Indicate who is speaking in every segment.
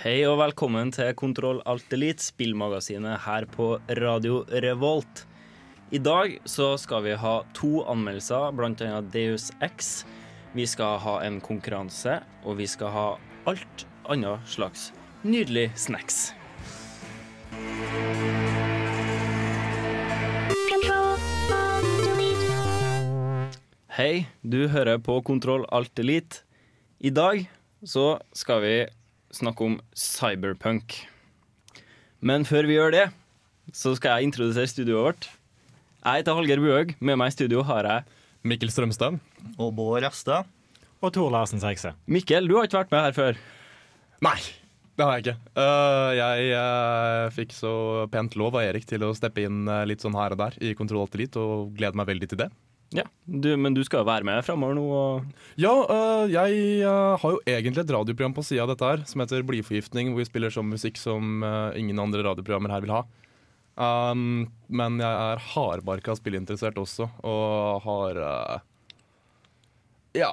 Speaker 1: Hei og velkommen til Kontroll Alt Elite, spillmagasinet her på Radio Revolt. I dag så skal vi ha to anmeldelser, annet Deus X. Vi skal ha en konkurranse, og vi skal ha alt annet slags nydelig snacks. Hei, du hører på Kontroll Alt Elite. I dag så skal vi snakke om cyberpunk. Men før vi gjør det, så skal jeg introdusere studioet vårt. Jeg heter Hallgeir Buhaug. Med meg i studio har jeg
Speaker 2: Mikkel Strømstad.
Speaker 3: Og Bård Rasta.
Speaker 4: Og Tor Larsen Sekse.
Speaker 1: Mikkel. Du har ikke vært med her før.
Speaker 2: Nei, det har jeg ikke. Uh, jeg uh, fikk så pent lov av Erik til å steppe inn uh, litt sånn her og der i Kontroll Alt Elite, og gleder meg veldig til det.
Speaker 1: Ja, du, Men du skal jo være med framover nå.
Speaker 2: Ja, jeg har jo egentlig et radioprogram på sida av dette her som heter Blidforgiftning, hvor vi spiller sånn musikk som ingen andre radioprogrammer her vil ha. Um, men jeg er hardbarka spillinteressert også, og har ja.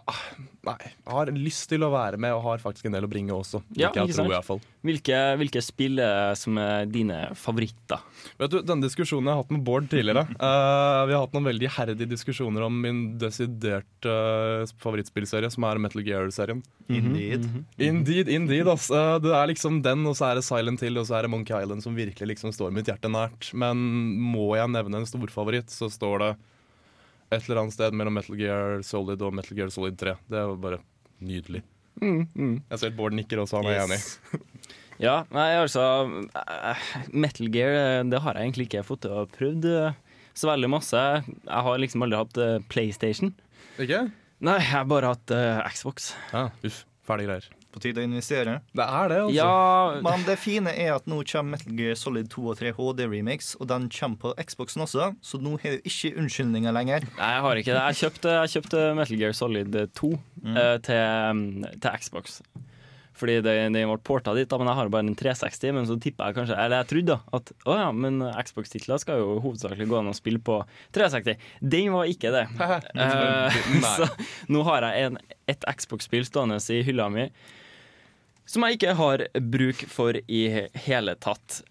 Speaker 2: Nei. Jeg har lyst til å være med og har faktisk en del å bringe også.
Speaker 1: Ja,
Speaker 2: ikke
Speaker 1: sant?
Speaker 2: tro, i hvert fall.
Speaker 1: Hvilke, hvilke spill er som er dine favoritter?
Speaker 2: Vet du, Denne diskusjonen jeg har hatt med Bård tidligere uh, Vi har hatt noen veldig iherdige diskusjoner om min desiderte uh, favorittspillserie, som er Metal Gear-serien.
Speaker 3: Indeed.
Speaker 2: Indeed, indeed. ass. Uh, det er liksom den, og så er det Silent Hill og så er det Monkey Island som virkelig liksom står mitt hjerte nært. Men må jeg nevne en storfavoritt, så står det et eller annet sted mellom Metal Gear Solid og Metal Gear Solid 3. Det er jo bare nydelig.
Speaker 1: Mm, mm.
Speaker 2: Jeg ser at Bård nikker også, han er enig.
Speaker 1: Ja, nei, altså eh, Metal Gear, eh, det har jeg egentlig ikke fått til å prøvd eh, så veldig masse. Jeg har liksom aldri hatt PlayStation.
Speaker 2: Ikke?
Speaker 1: Nei, jeg har bare hatt uh, Xbox.
Speaker 2: Ja, uff. Ferdig greier.
Speaker 3: På tide å investere.
Speaker 2: Det er det, altså.
Speaker 1: Ja,
Speaker 3: Men det fine er at nå kommer Metal Gear Solid 2 og 3 HD Remix, og den kommer på Xboxen også, så nå har du ikke unnskyldninger lenger.
Speaker 1: Nei, jeg har ikke det. Jeg kjøpte, jeg kjøpte Metal Gear Solid 2
Speaker 3: Mm.
Speaker 1: eh, til, til Xbox. Fordi det, det ble porta dit, da, men jeg har bare en 360. Men så tippa jeg kanskje Eller jeg trodde da at å ja, men Xbox-titler skal jo hovedsakelig gå an å spille på 360. Den var ikke det. uh, så nå har jeg en, et Xbox-spill stående i hylla mi som jeg ikke har bruk for i hele tatt.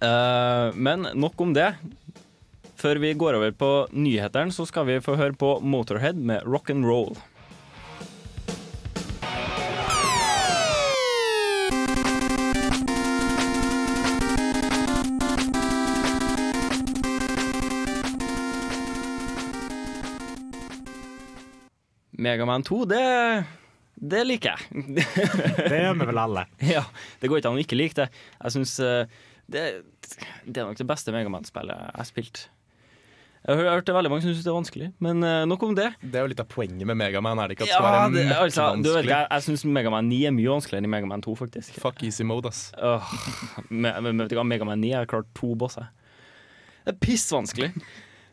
Speaker 1: Uh, men nok om det. Før vi går over på nyhetene, så skal vi få høre på Motorhead med rock and roll. Megaman 2, det, det liker jeg.
Speaker 4: Det gjør vi vel alle.
Speaker 1: ja, det går ikke an å ikke like det. Jeg synes eh, det, det er nok det beste Megaman-spillet jeg har spilt. Jeg har hørt det veldig mange som syns det er vanskelig, men eh, nok om det.
Speaker 2: Det er jo litt av poenget med Megaman, er det ikke? At det
Speaker 1: Ja,
Speaker 2: skal være
Speaker 1: altså, jeg jeg syns Megaman 9 er mye vanskeligere enn Megaman 2, faktisk.
Speaker 2: Fuck easy mode, ass.
Speaker 1: Men, men vet du hva, Megaman 9 har klart to bosser. Det er pissvanskelig.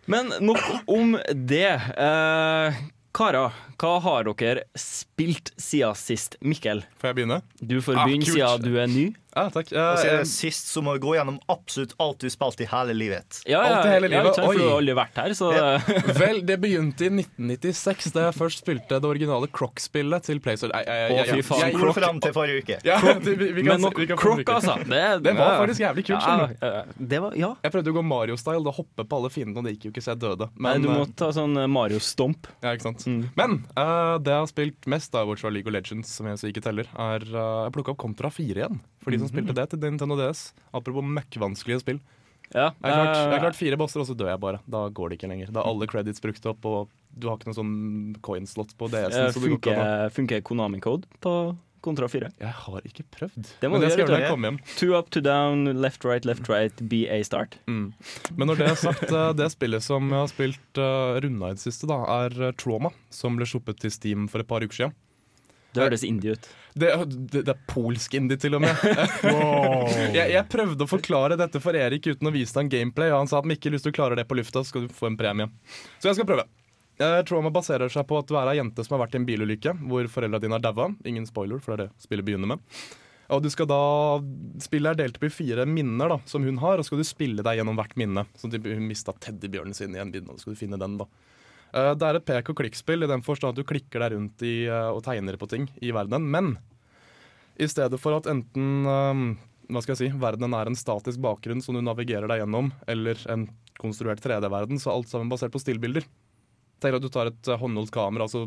Speaker 1: Men nok om det. Eh, karer, hva har dere spilt siden sist? Mikkel,
Speaker 2: Får jeg begynne?
Speaker 1: du får
Speaker 2: Ah,
Speaker 1: begynne
Speaker 2: kult.
Speaker 1: siden du er ny.
Speaker 2: Ja, takk.
Speaker 3: Og så er
Speaker 2: Eh,
Speaker 3: det sist så må vi gå gjennom absolutt alt du spilte i hele livet.
Speaker 1: Ja, ja,
Speaker 2: Alt i hele livet,
Speaker 1: ja for du har aldri vært her, så
Speaker 2: Vel, det begynte i 1996, da jeg først spilte det originale Croc-spillet til PlayStation. Nei, jeg- jeg- jeg- jeg-
Speaker 3: Gjorde fram til forrige uke.
Speaker 2: Ja, vi, vi kan,
Speaker 1: Men nok Croc, altså. Det,
Speaker 2: Det var faktisk jævlig kult,
Speaker 1: Ja, ja, det var, ja.
Speaker 2: Jeg prøvde å gå Mario-style, da hoppe på alle fiendene, og det gikk jo ikke så jeg døde.
Speaker 1: Nei, du
Speaker 2: eh,
Speaker 1: må ta sånn Mario Stomp.
Speaker 2: ja, ikke sant?
Speaker 1: Mm.
Speaker 2: Men uh, det jeg har spilt mest da, bortsett fra League of Legends, som jeg så ikke teller, er uh, Jeg plukka opp Contra 4 igjen. For de som
Speaker 1: Mhm.
Speaker 2: spilte det til Nintendo DS. Apropos møkkvanskelige spill.
Speaker 1: Ja,
Speaker 2: Jeg har klart, har
Speaker 1: eh,
Speaker 2: klart fire bosser, og så dør jeg bare. Da går det ikke lenger. Da er alle credits brukt opp, og du har ikke noen sånn coin-slot på DS-en.
Speaker 1: eh,
Speaker 2: så det
Speaker 1: funker, funker Konami-code på Kontra 4?
Speaker 2: Jeg har ikke prøvd.
Speaker 1: Det må
Speaker 2: Men jeg skal
Speaker 1: gjøre,
Speaker 2: når jeg kommer hjem.
Speaker 1: Two up, two down, left, right, left, right, BA start.
Speaker 2: Mm. Men når det er sagt, eh, det spillet som jeg har spilt uh, runda i det siste, da, er eh, Trauma, som ble sluppet til Steam for et par uker siden.
Speaker 1: Det høres indie ut.
Speaker 2: Det, det, det er polsk indie, til og med. jeg, jeg prøvde å forklare dette for Erik uten å vise ham gameplay, og han sa at Mikkel, hvis du klarer det på lufta, skal du få en premie. Så jeg skal prøve. Jeg tror man baserer seg på at du er ei jente som har vært i en bilulykke hvor foreldra dine har daua. Ingen spoiler, for det er det spillet begynner med. Og du skal da Spillet er delt opp i fire minner da, som hun har, og skal du spille deg gjennom hvert minne. Sånn at Hun mista teddybjørnen sin i en binne, og så skal du finne den. da Det er et pek og klikk-spill i den forstand at du klikker deg rundt i, eh, og tegner på ting i verdenen. Men i stedet for at enten eh, hva skal jeg si, verdenen er en statisk bakgrunn som du navigerer deg gjennom, eller en konstruert 3D-verden, så er alt sammen basert på stillbilder. Tenk at du tar et eh, håndholdt kamera, så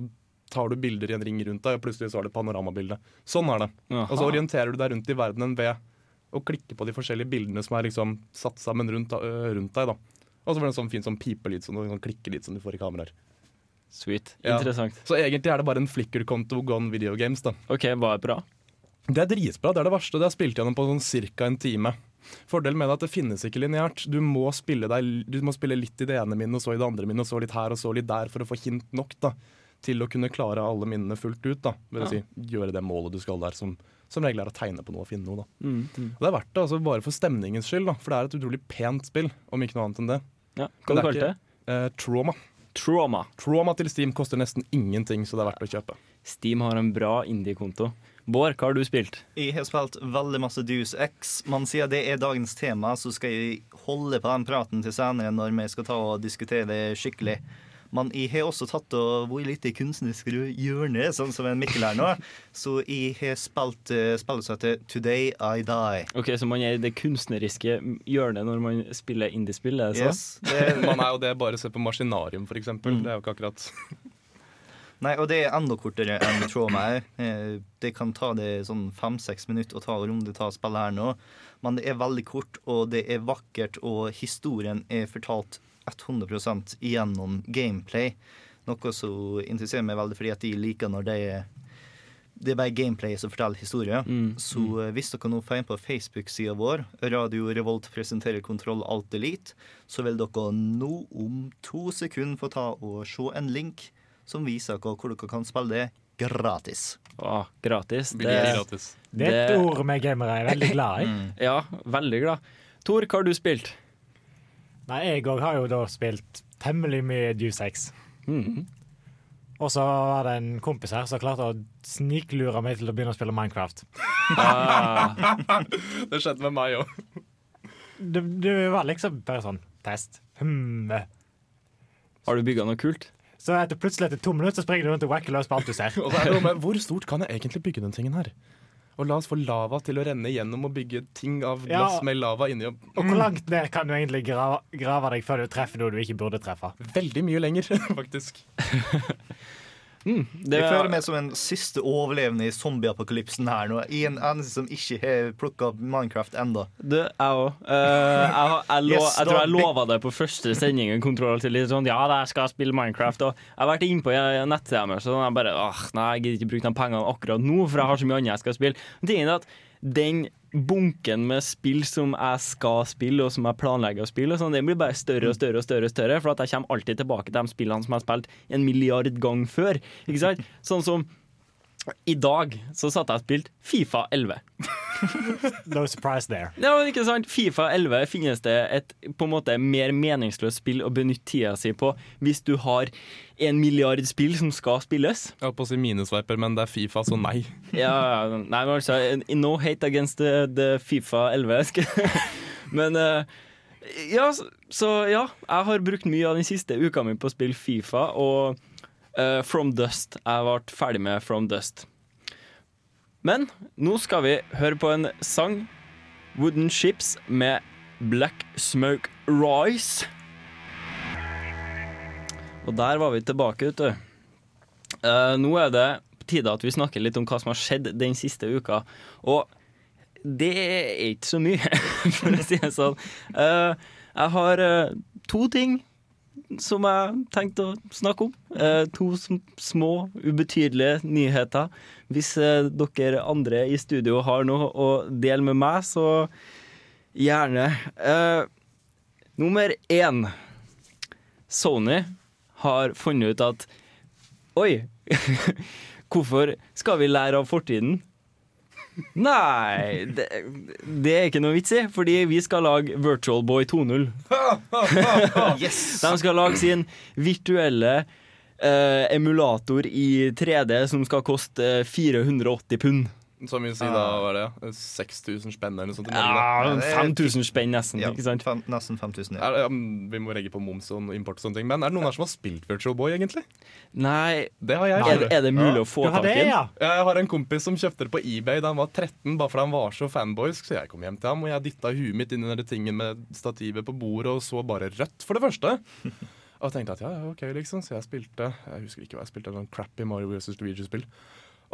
Speaker 2: tar du bilder i en ring rundt deg, og plutselig så er det et panoramabilde. Sånn er det.
Speaker 1: Aha.
Speaker 2: Og så orienterer du deg rundt i verdenen ved å klikke på de forskjellige bildene som er liksom satt sammen rundt, rundt deg. da. Og så får du en sånn fin sånn pipelyd som sånn, sånn klikkelyd som du får i kameraer.
Speaker 1: Sweet.
Speaker 2: Ja.
Speaker 1: Interessant.
Speaker 2: Så egentlig er det bare en flikker-konto gone video games. da.
Speaker 1: OK, hva er bra?
Speaker 2: Det er dritbra. Det er det verste. Det har spilt gjennom på sånn ca. en time. Fordelen med det er at det finnes ikke lineært. Du må spille, deg, du må spille litt i det ene minnet, og så i det andre minnet, og så litt her og så litt der, for å få hint nok da, til å kunne klare alle minnene fullt ut. da. Vil ja. si, Gjøre det målet du skal der, som, som regel er å tegne på noe og finne noe. da.
Speaker 1: Mm,
Speaker 2: Og Det er verdt det, altså bare for stemningens skyld, da, for det er et utrolig pent spill, om ikke noe annet enn det.
Speaker 1: Ja, Hva kalte du det?
Speaker 2: Eh, Trauma.
Speaker 1: Trauma.
Speaker 2: Trauma til Steam koster nesten ingenting, så det er verdt å kjøpe.
Speaker 1: Steam har en bra indie-konto. Bård, hva har du spilt?
Speaker 3: Jeg har spilt veldig masse Deuce X, men siden det er dagens tema, så skal jeg holde på den praten til senere når vi skal ta og diskutere det skikkelig. Men jeg har også tatt og vært litt i kunstnerisk hjørne, sånn som en Mikkel her nå. Så jeg har spilt spillesettet spillet som heter Today I Die.
Speaker 1: Ok, Så man er i det kunstneriske hjørnet når man spiller indiespill? er det så?
Speaker 3: Yes. Det,
Speaker 2: Man er jo det bare se på Maskinarium, for eksempel.
Speaker 1: Mm.
Speaker 2: Det er jo ikke akkurat
Speaker 3: Nei, og det er enda kortere enn Trauma er. Eh, Det kan ta det sånn fem-seks minutter å ta runde ta spillet her nå. Men det er veldig kort, og det er vakkert, og historien er fortalt 100% gjennom gameplay. Noe som interesserer meg veldig, fordi at jeg liker når det er det er bare gameplay som forteller historie.
Speaker 1: Mm,
Speaker 3: Så eh, hvis dere nå får inn på Facebook-sida vår, Radio Revolt presenterer Kontroll Alt Elite, så vil dere nå om to sekunder få ta og se en link som viser dere hvor dere kan spille det gratis.
Speaker 1: Å, gratis.
Speaker 2: Det,
Speaker 1: Det,
Speaker 2: gratis.
Speaker 4: Det er et ord vi gamere er veldig glad i.
Speaker 1: ja, veldig glad. Tor, hva har du spilt?
Speaker 4: Nei, jeg òg har jo da spilt temmelig mye Deus Ex.
Speaker 1: -hmm.
Speaker 4: Og så var det en kompis her som klarte å sniklure meg til å begynne å spille Minecraft.
Speaker 1: Ah,
Speaker 2: Det skjedde med meg òg.
Speaker 4: Det, det var liksom bare sånn test. Hmm.
Speaker 1: har du bygga noe kult?
Speaker 4: Så etter plutselig etter to minutter så springer du rundt og wacker løs på alt du ser.
Speaker 2: Er hvor stort kan jeg egentlig bygge den tingen her? Og la oss få lava til å renne gjennom og bygge ting av
Speaker 4: Ja.
Speaker 2: glass med lava inni. og-
Speaker 4: Og hvor langt ned kan du egentlig grave, grave deg før du treffer noe du ikke burde treffe?
Speaker 2: Veldig mye lenger, faktisk.
Speaker 1: Det,
Speaker 3: Jeg føler meg som en siste overlevende i zombieapokalypsen her nå. I en eneste som ikke har plukka opp Minecraft ennå.
Speaker 1: Du, jeg òg. jeg, jeg,
Speaker 3: Yes,
Speaker 1: jeg tror jeg lova det på første sendingen. Kontroll til litt sånn, ja, jeg skal spille Minecraft. Og jeg har vært inne på nettsida mi, så jeg bare åh, nei, jeg gidder ikke bruke de pengene akkurat nå, for jeg har så mye annet jeg skal spille. Men Tingen er at den bunken med spill som jeg skal spille, og som jeg planlegger å spille, sånn, den blir bare større og større og større, og større for jeg kommer alltid tilbake til de spillene som jeg har spilt en milliard ganger før. Sånn som i dag så satt jeg og spilte Fifa 11.
Speaker 4: No surprise there.
Speaker 1: Ja, men ikke sant? Fifa 11 finnes det et på en måte mer meningsløst spill å benytte tida si på hvis du har en milliard spill som skal spilles.
Speaker 2: Jeg holdt på å si minesviper, men det er Fifa, så nei.
Speaker 1: Ja, nei, men altså No hate against the, the Fifa 11. men uh, ja, så, så ja. Jeg har brukt mye av den siste uka mi på å spille Fifa, og eh, From Dust. Jeg ble ferdig med From Dust. Men nå skal vi høre på en sang, Wooden Ships, med Black Smoke Rise. Og der var vi tilbake, vet du. Uh, nå er det på tide at vi snakker litt om hva som har skjedd den siste uka. Og det er ikke så mye, for å si det sånn. Uh, jeg har uh, to ting som jeg tenkte å snakke om. Eh, to små, ubetydelige nyheter. Hvis eh, dere andre i studio har noe å dele med meg, så gjerne. Eh, nummer én. Sony har funnet ut at Oi! Hvorfor skal vi lære av fortiden? Nei, det, det er ikke noe vits i, fordi vi skal lage Virtual Boy 2.0.
Speaker 3: Yes!
Speaker 1: De skal lage sin virtuelle uh, emulator i 3D som skal koste eh, 480 pund.
Speaker 2: Som vil si da, hva er det? 6000 spenn eller noe sånt.
Speaker 1: Ja,
Speaker 3: er
Speaker 1: 5000 spenn nesten,
Speaker 3: Ja,
Speaker 1: ikke sant?
Speaker 3: fem, nesten 5000. Ja.
Speaker 2: Er, ja, vi må legge på moms og import og sånne ting. Men er det noen her som har spilt Virtual Boy, egentlig?
Speaker 1: Nei,
Speaker 2: Det har jeg.
Speaker 1: er er det mulig
Speaker 3: Ja.
Speaker 1: å få tak i
Speaker 4: ja?
Speaker 2: Jeg har en kompis som kjøpte det på eBay da han var 13, bare fordi han var så fanboysk. Så jeg kom hjem til ham, og jeg dytta huet mitt inn i den tingen med stativet på bordet og så bare rødt, for det første. Og tenkte at ja, ja, ok, liksom. Så jeg spilte Jeg husker ikke hva jeg spilte, en sånn crappy Mario vs. Luigi-spill.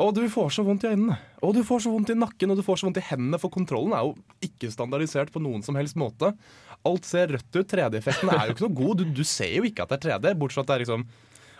Speaker 2: Og du får så vondt i øynene. Og du får så vondt i nakken og du får så vondt i hendene, for kontrollen er jo ikke standardisert på noen som helst måte. Alt ser rødt ut. 3D-effekten er jo ikke noe god. Du, du ser jo ikke at det er 3D, bortsett fra at det er liksom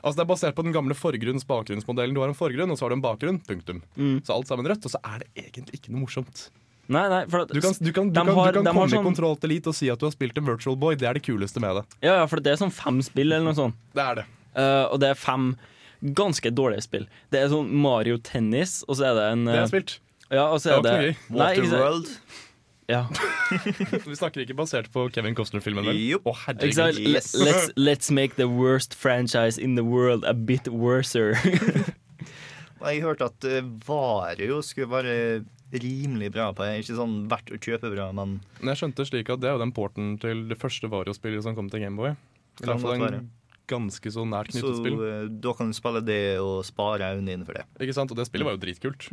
Speaker 2: Altså Det er basert på den gamle forgrunns-bakgrunnsmodellen. Du har en forgrunn, og så har du en bakgrunn. Punktum. Så alt sammen rødt, og så er det egentlig ikke noe morsomt.
Speaker 1: Nei, nei, for at,
Speaker 2: Du kan, du kan, du kan,
Speaker 1: har-
Speaker 2: du kan komme
Speaker 1: sånn, i
Speaker 2: Control Elite og si at du har spilt en Virtual Boy. Det er det kuleste med det.
Speaker 1: ja, ja, for det er sånn fem spill eller noe sånt.
Speaker 2: Det er det.
Speaker 1: Uh, og det er fem ganske dårlige spill. Det er sånn Mario Tennis, og så er det en
Speaker 2: Det har
Speaker 1: eh,
Speaker 2: jeg spilt.
Speaker 1: Ja, og så
Speaker 2: Det
Speaker 1: er det
Speaker 2: ikke?
Speaker 3: Waterworld.
Speaker 1: Ja.
Speaker 2: Vi snakker ikke basert på Kevin Costner-filmen, vel?
Speaker 1: Yep. Oh,
Speaker 2: exactly.
Speaker 3: Yes.
Speaker 1: Let's, let's make the worst franchise in the world a bit worser.
Speaker 3: Jeg hørte at uh, Vario skulle være rimelig bra på det. Ikke sånn verdt å kjøpe bra, men
Speaker 2: Men jeg skjønte slik at det er jo den porten til det første Vario-spillet som kom til Gameboy. I hvert fall en ganske så nært
Speaker 3: så
Speaker 2: knyttet spill.
Speaker 3: uh, da kan du spille det og spare øynene dine for det.
Speaker 2: Ikke sant? Og det spillet var jo dritkult.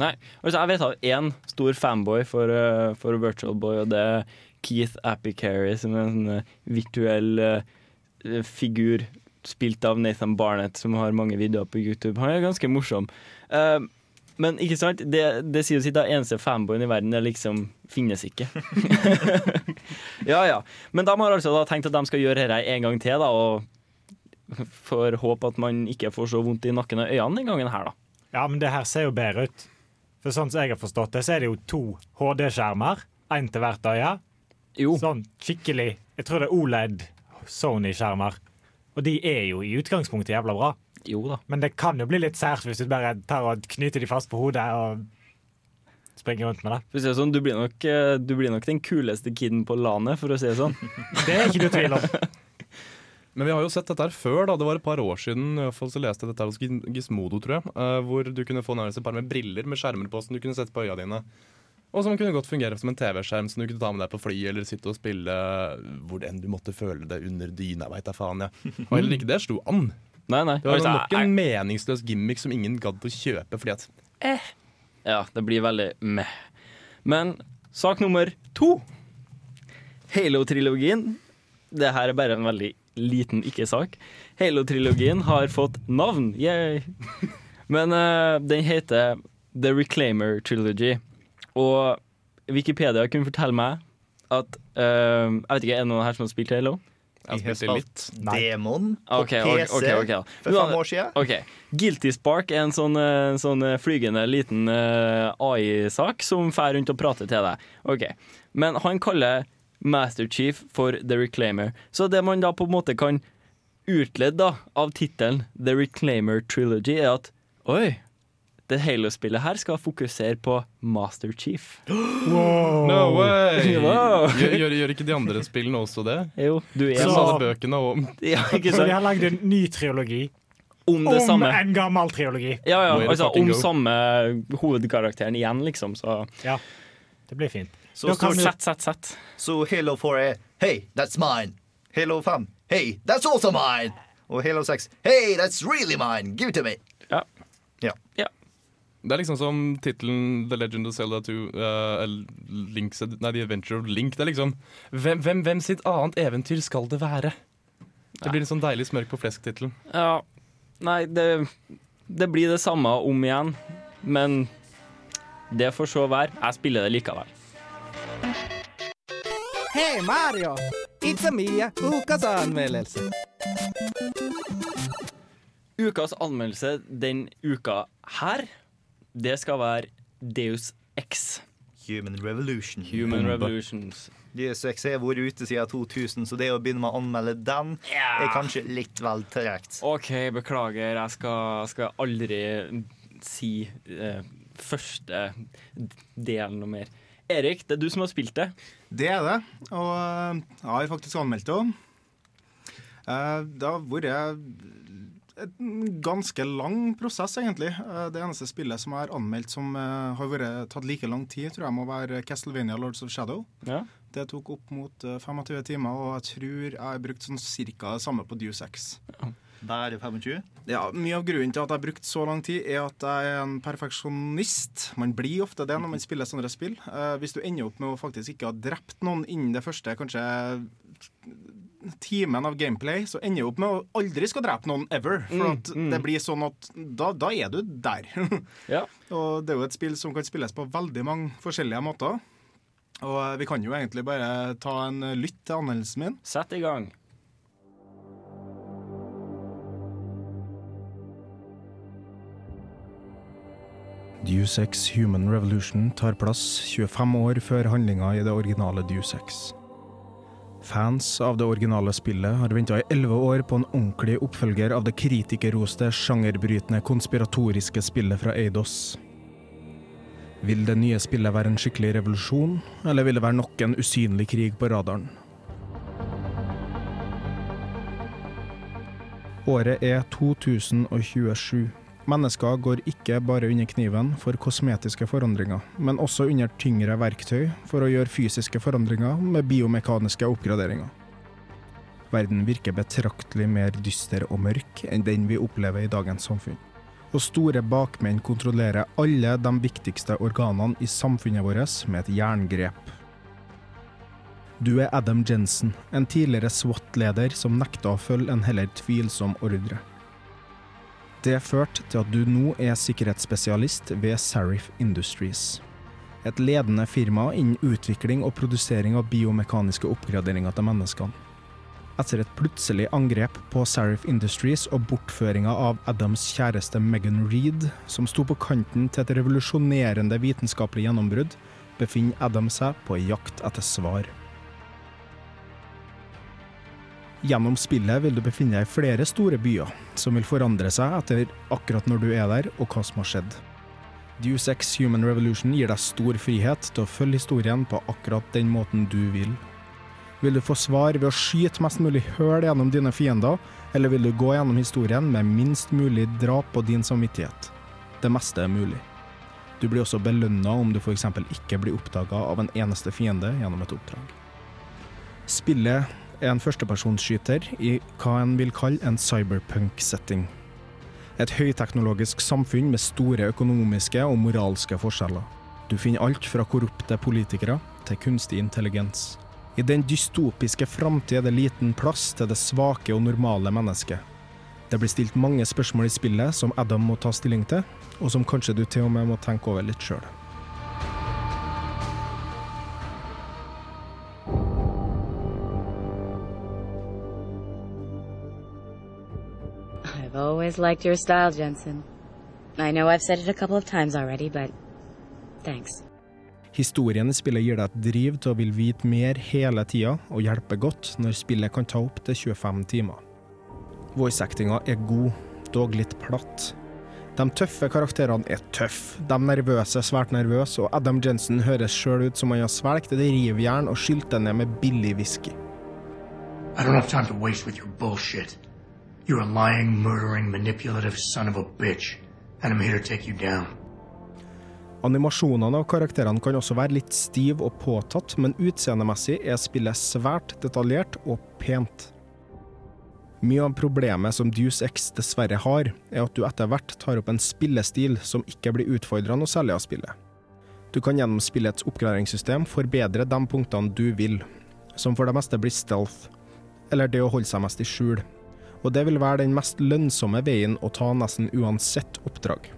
Speaker 1: Nei. Altså, jeg vet av én stor fanboy for, eh, for Virtual Boy, og det er Keith Appicary, som er en sånn eh, virtuell eh, figur spilt av Nathan Barnett, som har mange videoer på YouTube. Han er ganske morsom. Uh, men ikke sant, det, det sier jo sitt, da eneste fanboyen i verden det liksom finnes ikke. ja ja. Men de har altså da tenkt at de skal gjøre dette en gang til, da, og får håpe at man ikke får så vondt i nakken og øynene den gangen her, da.
Speaker 4: Ja, men det her ser jo bedre ut. For sånn som jeg har forstått det, så er det jo to HD-skjermer. Én til hvert øye.
Speaker 1: Jo.
Speaker 4: Sånn skikkelig Jeg tror det er OLED Sony-skjermer. Og de er jo i utgangspunktet jævla bra.
Speaker 1: Jo da.
Speaker 4: Men det kan jo bli litt sært hvis du bare tar og knyter de fast på hodet og springer rundt med det.
Speaker 1: Det sånn, du blir, nok, eh, du blir nok den kuleste kiden på landet, for å si det sånn.
Speaker 4: Det er ikke du tvil om.
Speaker 2: Men vi har jo sett dette her før. da Det var et par år siden i hvert fall så leste jeg dette her hos Gismodo, Gizmodo, tror jeg. eh, hvor du kunne få nærmest et par med briller med skjermer på som du kunne sette på øya dine. Og som kunne godt fungere som en TV-skjerm som du kunne ta med deg på fly eller sitte og spille hvor enn du måtte føle det under dyna. Vet jeg faen, ja. Og heller ikke det slo an.
Speaker 1: Nei, nei.
Speaker 2: Det var
Speaker 1: Altså,
Speaker 2: nok en meningsløs gimmick som ingen gadd å kjøpe fordi at
Speaker 1: Ja, det blir veldig meh. Men sak nummer to. Halo-trilogien. Det her er bare en veldig liten ikke-sak. Halo-trilogien har fått navn. Yay. Men uh, den heter The Reclaimer Trilogy. Og Wikipedia kunne fortelle meg at uh, Jeg vet ikke, Er det noen her som har spilt Halo?
Speaker 2: jeg
Speaker 3: har
Speaker 2: spilte litt.
Speaker 3: spilt Demon på
Speaker 1: Ok, ok,
Speaker 3: PC
Speaker 1: okay, okay,
Speaker 3: for fem år siden.
Speaker 1: Guilty Spark er en sånn, eh, sånn flygende liten AI-sak som fer rundt og prater til deg. Men han kaller Master Chief for The Reclaimer. Så det man da på en måte kan utlede da, av tittelen The Reclaimer Trilogy, er at oi, det Halo-spillet her skal fokusere på Master Chief.
Speaker 2: No way!
Speaker 1: Wow.
Speaker 2: Gjør, gjør, gjør ikke de andre spillene også det?
Speaker 1: Jo, du er
Speaker 4: Så-
Speaker 2: bøkene og
Speaker 1: ja,
Speaker 4: Så de har lagd en ny trilogi
Speaker 1: Om det
Speaker 4: om
Speaker 1: samme.
Speaker 4: en gammel triologi.
Speaker 1: Ja, ja, altså om
Speaker 2: go.
Speaker 1: samme hovedkarakteren igjen, liksom. Så
Speaker 4: Ja, det blir fint.
Speaker 3: Så stort sett
Speaker 1: sett, sett, sett.
Speaker 3: så Halo 4 er Hey, that's mine. Halo 5 Hey, that's also mine. Og Halo 6 Hey, that's really mine. Give it to me.
Speaker 1: Ja.
Speaker 3: Ja.
Speaker 1: Ja.
Speaker 2: Det er liksom som tittelen The Legend of Zelda 2 uh, Link's, Nei, The Adventure of Link. Det er liksom Hvem, hvem, hvem sitt annet eventyr skal det være? Det blir en sånn deilig smørk på flesk-tittelen.
Speaker 1: Ja, nei, det, det blir det samme om igjen, men det får så være. Jeg spiller det likevel.
Speaker 5: Hei Mario! It's a Mia, ukas anmeldelse.
Speaker 1: Ukas anmeldelse den uka her, det skal være Deus X.
Speaker 3: Human Revolution.
Speaker 1: Human Revolutions.
Speaker 3: Deus Ex har vært ute siden 2000, så det å begynne med å anmelde den er kanskje litt vel tregt.
Speaker 1: OK, beklager. Jeg skal, skal aldri si eh, første delen noe mer. Erik, det er du som har spilt det.
Speaker 6: Det er det, og eh, jeg har faktisk anmeldt det òg. Det har vært en ganske lang prosess, egentlig. Eh, Det eneste spillet som jeg har anmeldt som eh, har vært, tatt like lang tid, tror jeg må være Castlevania Lords of Shadow.
Speaker 1: Ja.
Speaker 6: Det tok opp mot eh, 25 timer, og jeg tror jeg har brukt sånn cirka det samme på Deus Ex.
Speaker 3: Bare 25?
Speaker 6: Ja, Mye av grunnen til at jeg har brukt så lang tid, er at jeg er en perfeksjonist. Man blir ofte det når man spiller sånne spill. Eh, hvis du ender opp med å faktisk ikke ha drept noen innen det første kanskje timen av gameplay, så ender du opp med å aldri skal drepe noen ever. For
Speaker 1: Mm,
Speaker 6: at
Speaker 1: mm.
Speaker 6: det blir sånn at da, da er du der.
Speaker 1: Ja.
Speaker 6: Og det er jo et spill som kan spilles på veldig mange forskjellige måter. Og eh, vi kan jo egentlig bare ta en lytt til anmeldelsen min.
Speaker 1: Sett i gang.
Speaker 7: Deus Ex Human Revolution tar plass 25 år før handlinga i det originale Deus Ex. Fans av det originale spillet har venta i elleve år på en ordentlig oppfølger av det kritikerroste, sjangerbrytende, konspiratoriske spillet fra Eidos. Vil det nye spillet være en skikkelig revolusjon, eller vil det være nok en usynlig krig på radaren? Året er 2027. Mennesker går ikke bare under kniven for kosmetiske forandringer, men også under tyngre verktøy for å gjøre fysiske forandringer med biomekaniske oppgraderinger. Verden virker betraktelig mer dyster og mørk enn den vi opplever i dagens samfunn. Og store bakmenn kontrollerer alle de viktigste organene i samfunnet vårt med et jerngrep. Du er Adam Jensen, en tidligere SWAT-leder som nekta å følge en heller tvilsom ordre. Det førte til at du nå er sikkerhetsspesialist ved Sarif Industries. Et ledende firma innen utvikling og produsering av biomekaniske oppgraderinger til menneskene. Etter et plutselig angrep på Sarif Industries og bortføringa av Adams kjæreste Megan Reed, som sto på kanten til et revolusjonerende vitenskapelig gjennombrudd, befinner Adam seg på jakt etter svar. Gjennom spillet vil du befinne deg i flere store byer, som vil forandre seg etter akkurat når du er der, og hva som har skjedd. Deus Ex Human Revolution gir deg stor frihet til å følge historien på akkurat den måten du vil. Vil du få svar ved å skyte mest mulig høl gjennom dine fiender, eller vil du gå gjennom historien med minst mulig drap på din samvittighet? Det meste er mulig. Du blir også belønna om du f.eks. ikke blir oppdaga av en eneste fiende gjennom et oppdrag. Spillet en førstepersonsskyter i hva en vil kalle en cyberpunk-setting. Et høyteknologisk samfunn med store økonomiske og moralske forskjeller. Du finner alt fra korrupte politikere til kunstig intelligens. I den dystopiske framtid er det liten plass til det svake og normale mennesket. Det blir stilt mange spørsmål i spillet som Adam må ta stilling til, og som kanskje du til og med må tenke over litt sjøl.
Speaker 8: Always liked your style, Jensen. I know I've said it a couple of times already, but thanks.
Speaker 7: Historien i spillet gir deg et driv til å vil vite mer hele tida, og hjelper godt når spillet kan ta opp til 25 timer. Voice-actinga er god, dog litt platt. De tøffe karakterene er tøffe, de nervøse er svært nervøse, og Adam Jensen høres sjøl ut som han har svelget et rivjern og skylt det ned med billig whisky.
Speaker 9: I don't have time to waste with your bullshit. You're a lying, murdering, manipulative son of a bitch, and I'm here to take you down.
Speaker 7: Animasjonene av karakterene kan også være litt stiv og påtatt, men utseendemessig er spillet svært detaljert og pent. Mye av problemet som Deus Ex dessverre har, er at du etter hvert tar opp en spillestil som ikke blir utfordrende å selge av spillet. Du kan gjennom spillets oppgraderingssystem forbedre de punktene du vil, som for det meste blir stealth, eller det å holde seg mest i skjul, og det vil være den mest lønnsomme veien å ta nesten uansett oppdrag.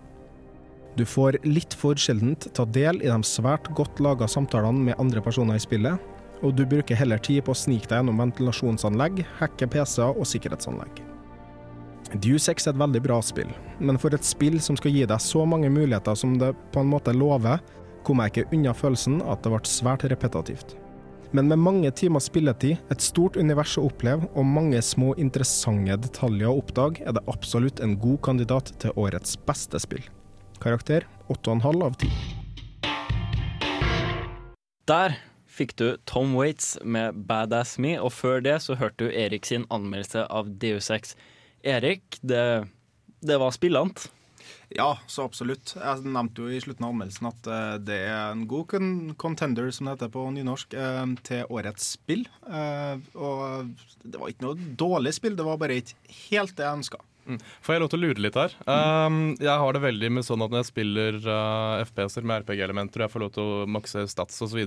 Speaker 7: Du får litt for sjeldent ta del i de svært godt laga samtalene med andre personer i spillet, og du bruker heller tid på å snike deg gjennom ventilasjonsanlegg, hacke PC-er og sikkerhetsanlegg. Deus Ex er et veldig bra spill, men for et spill som skal gi deg så mange muligheter som det på en måte lover, kom jeg ikke unna følelsen at det ble svært repetitivt. Men med mange timers spilletid, et stort univers å oppleve og mange små interessante detaljer å oppdage, er det absolutt en god kandidat til årets beste spill.
Speaker 10: Karakter 8,5 av 10.
Speaker 1: Der fikk du Tom Waits med 'Badass Me', og før det så hørte du Erik sin anmeldelse av Deus Ex. Erik, det, det var spillende.
Speaker 7: Ja, så absolutt. Jeg nevnte jo i slutten av anmeldelsen at eh, det er en god contender, som det heter på nynorsk, eh, til årets spill. Eh, og det var ikke noe dårlig spill, det var bare ikke helt det jeg ønska.
Speaker 2: Mm. Får jeg lov til å lure litt her? Um, jeg har det veldig med sånn at når jeg spiller uh, FPS-er med RPG-elementer, og jeg får lov til å makse stats osv.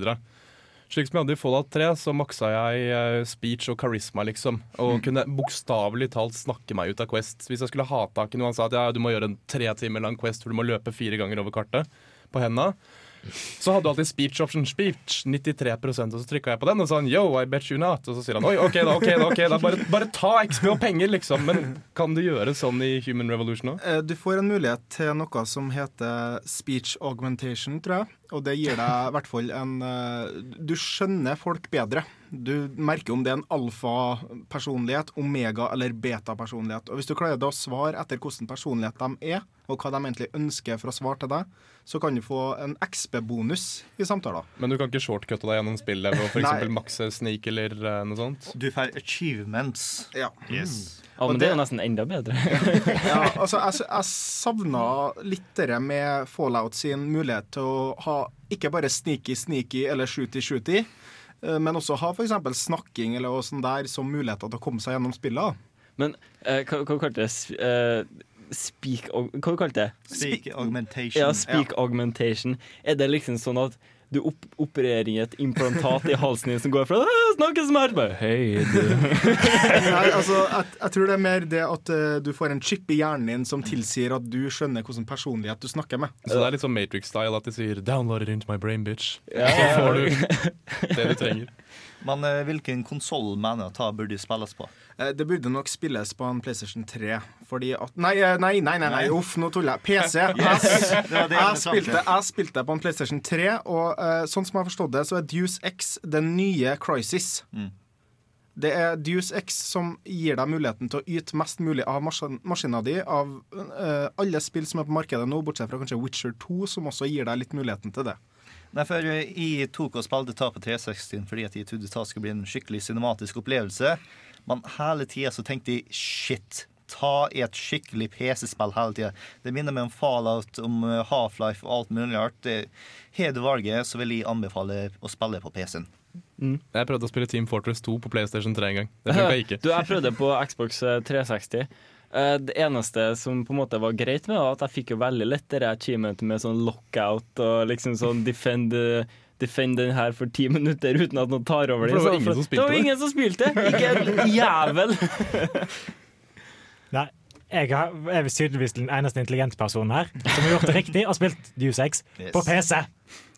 Speaker 2: Slik som jeg hadde i Fallout 3, så maksa jeg uh, speech og charisma, liksom. Og kunne bokstavelig talt snakke meg ut av Quest. Hvis jeg skulle ha tak i noe han sa at ja, du må gjøre en tre timer lang Quest, for du må løpe fire ganger over kartet på henda. Så hadde du alltid speech option speech, 93% og så trykka jeg på den og sa han, yo, I bet you not. Og så sier han oi, OK, da, ok da, ok da, bare, bare ta XP og penger, liksom. Men kan du gjøre sånn i Human Revolution òg?
Speaker 7: Eh, Du får en mulighet til noe som heter speech augmentation, tror jeg. Og det gir deg i hvert fall en eh, Du skjønner folk bedre. Du merker om det er en alfa-personlighet, omega- eller beta-personlighet. Og hvis du klarer å svare etter hvilken personlighet de er, og hva de egentlig ønsker for å svare til deg, så kan du få en XB-bonus i samtaler.
Speaker 2: Men du kan ikke shortcutte deg gjennom spillet ved å for eksempel makse sneak eller eh, noe sånt?
Speaker 3: Du får achievements.
Speaker 7: Ja.
Speaker 3: Yes.
Speaker 1: Ja, men det er jo nesten enda bedre.
Speaker 7: ja, altså, jeg, jeg savna litt det med Fallout sin mulighet til å ha ikke bare sneaky-sneaky eller shooty-shooty, eh, men også ha f.eks. snakking eller noe sånt der som muligheter til å komme seg gjennom spillet.
Speaker 1: Men eh, hva, hva kalte det? S- eh, speak Hva kalte det?
Speaker 3: Speak augmentation.
Speaker 1: Ja, speak augmentation. Er det liksom sånn at du opp opererer i et implantat i halsen din som går fra Snakker 'Snakke som her', bare Hei, du.
Speaker 7: Nei, altså, jeg, jeg tror det er mer det at uh, du får en chip i hjernen din som tilsier at du skjønner hvilken personlighet du snakker med.
Speaker 2: Så det er litt sånn Matrix-style at de sier 'download it into my brain, bitch'.
Speaker 7: Ja,
Speaker 2: Så får du det du trenger.
Speaker 3: Men eh, hvilken konsoll mener du burde spilles på?
Speaker 7: Eh, Det burde nok spilles på en PlayStation 3. Fordi at Nei, eh, nei, nei, nei, nei uff, nå tuller jeg. PC.
Speaker 3: Yes,
Speaker 7: Jeg, spilte, jeg spilte på en PlayStation 3, og uh, sånn som jeg har forstått det, så er Deuce X den nye Crisis.
Speaker 3: Mm.
Speaker 7: Det er Deuce X som gir deg muligheten til å yte mest mulig av maskin maskina di av uh, alle spill som er på markedet nå, bortsett fra kanskje Witcher 2, som også gir deg litt muligheten til det.
Speaker 3: Nei, for eh, Jeg tok og spilte ta på 360 fordi at jeg trodde det skulle bli en skikkelig cinematisk opplevelse. Men hele tida så tenkte jeg shit. Ta i et skikkelig PC-spill hele tida. Det minner meg om Fallout, om eh, Half-Life og alt mulig rart. Har du valget, så vil jeg anbefale å spille på PC-en.
Speaker 2: Jeg prøvde å spille Team Fortress 2 på PlayStation 3 en gang. Det funka ikke.
Speaker 1: Du, jeg prøvde på Xbox eh, 360. Eh, Det eneste som på en måte var greit med det, var at jeg fikk jo veldig lett det achievementet med sånn lockout og liksom sånn defend Defend den her for ti minutter uten at noen tar over
Speaker 2: For
Speaker 1: den.
Speaker 2: det var ingen som spilte
Speaker 1: det. var ingen som spilte! Ikke en jævel!
Speaker 4: Nei, jeg har, er tydeligvis den eneste intelligente personen her som har gjort det riktig og spilt Deus Ex på PC.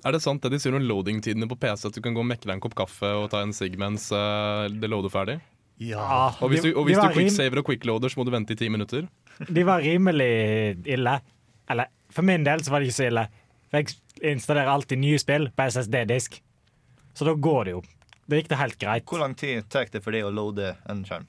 Speaker 2: Er det sant det de sier om loading-tidene på PC, at du kan gå og mekke deg en kopp kaffe og ta en sigg mens eh, det loader ferdig?
Speaker 4: Ja.
Speaker 2: Og hvis du, og hvis du quicksaver og quickloader, så må du vente i ti minutter?
Speaker 4: De var rimelig ille. Eller for min del så var de ikke så ille. For jeg installerer alltid nye spill på SSD-disk. Så da går det jo. Da gikk det helt greit.
Speaker 3: Hvor lang tid tar det for deg å loade en skjerm?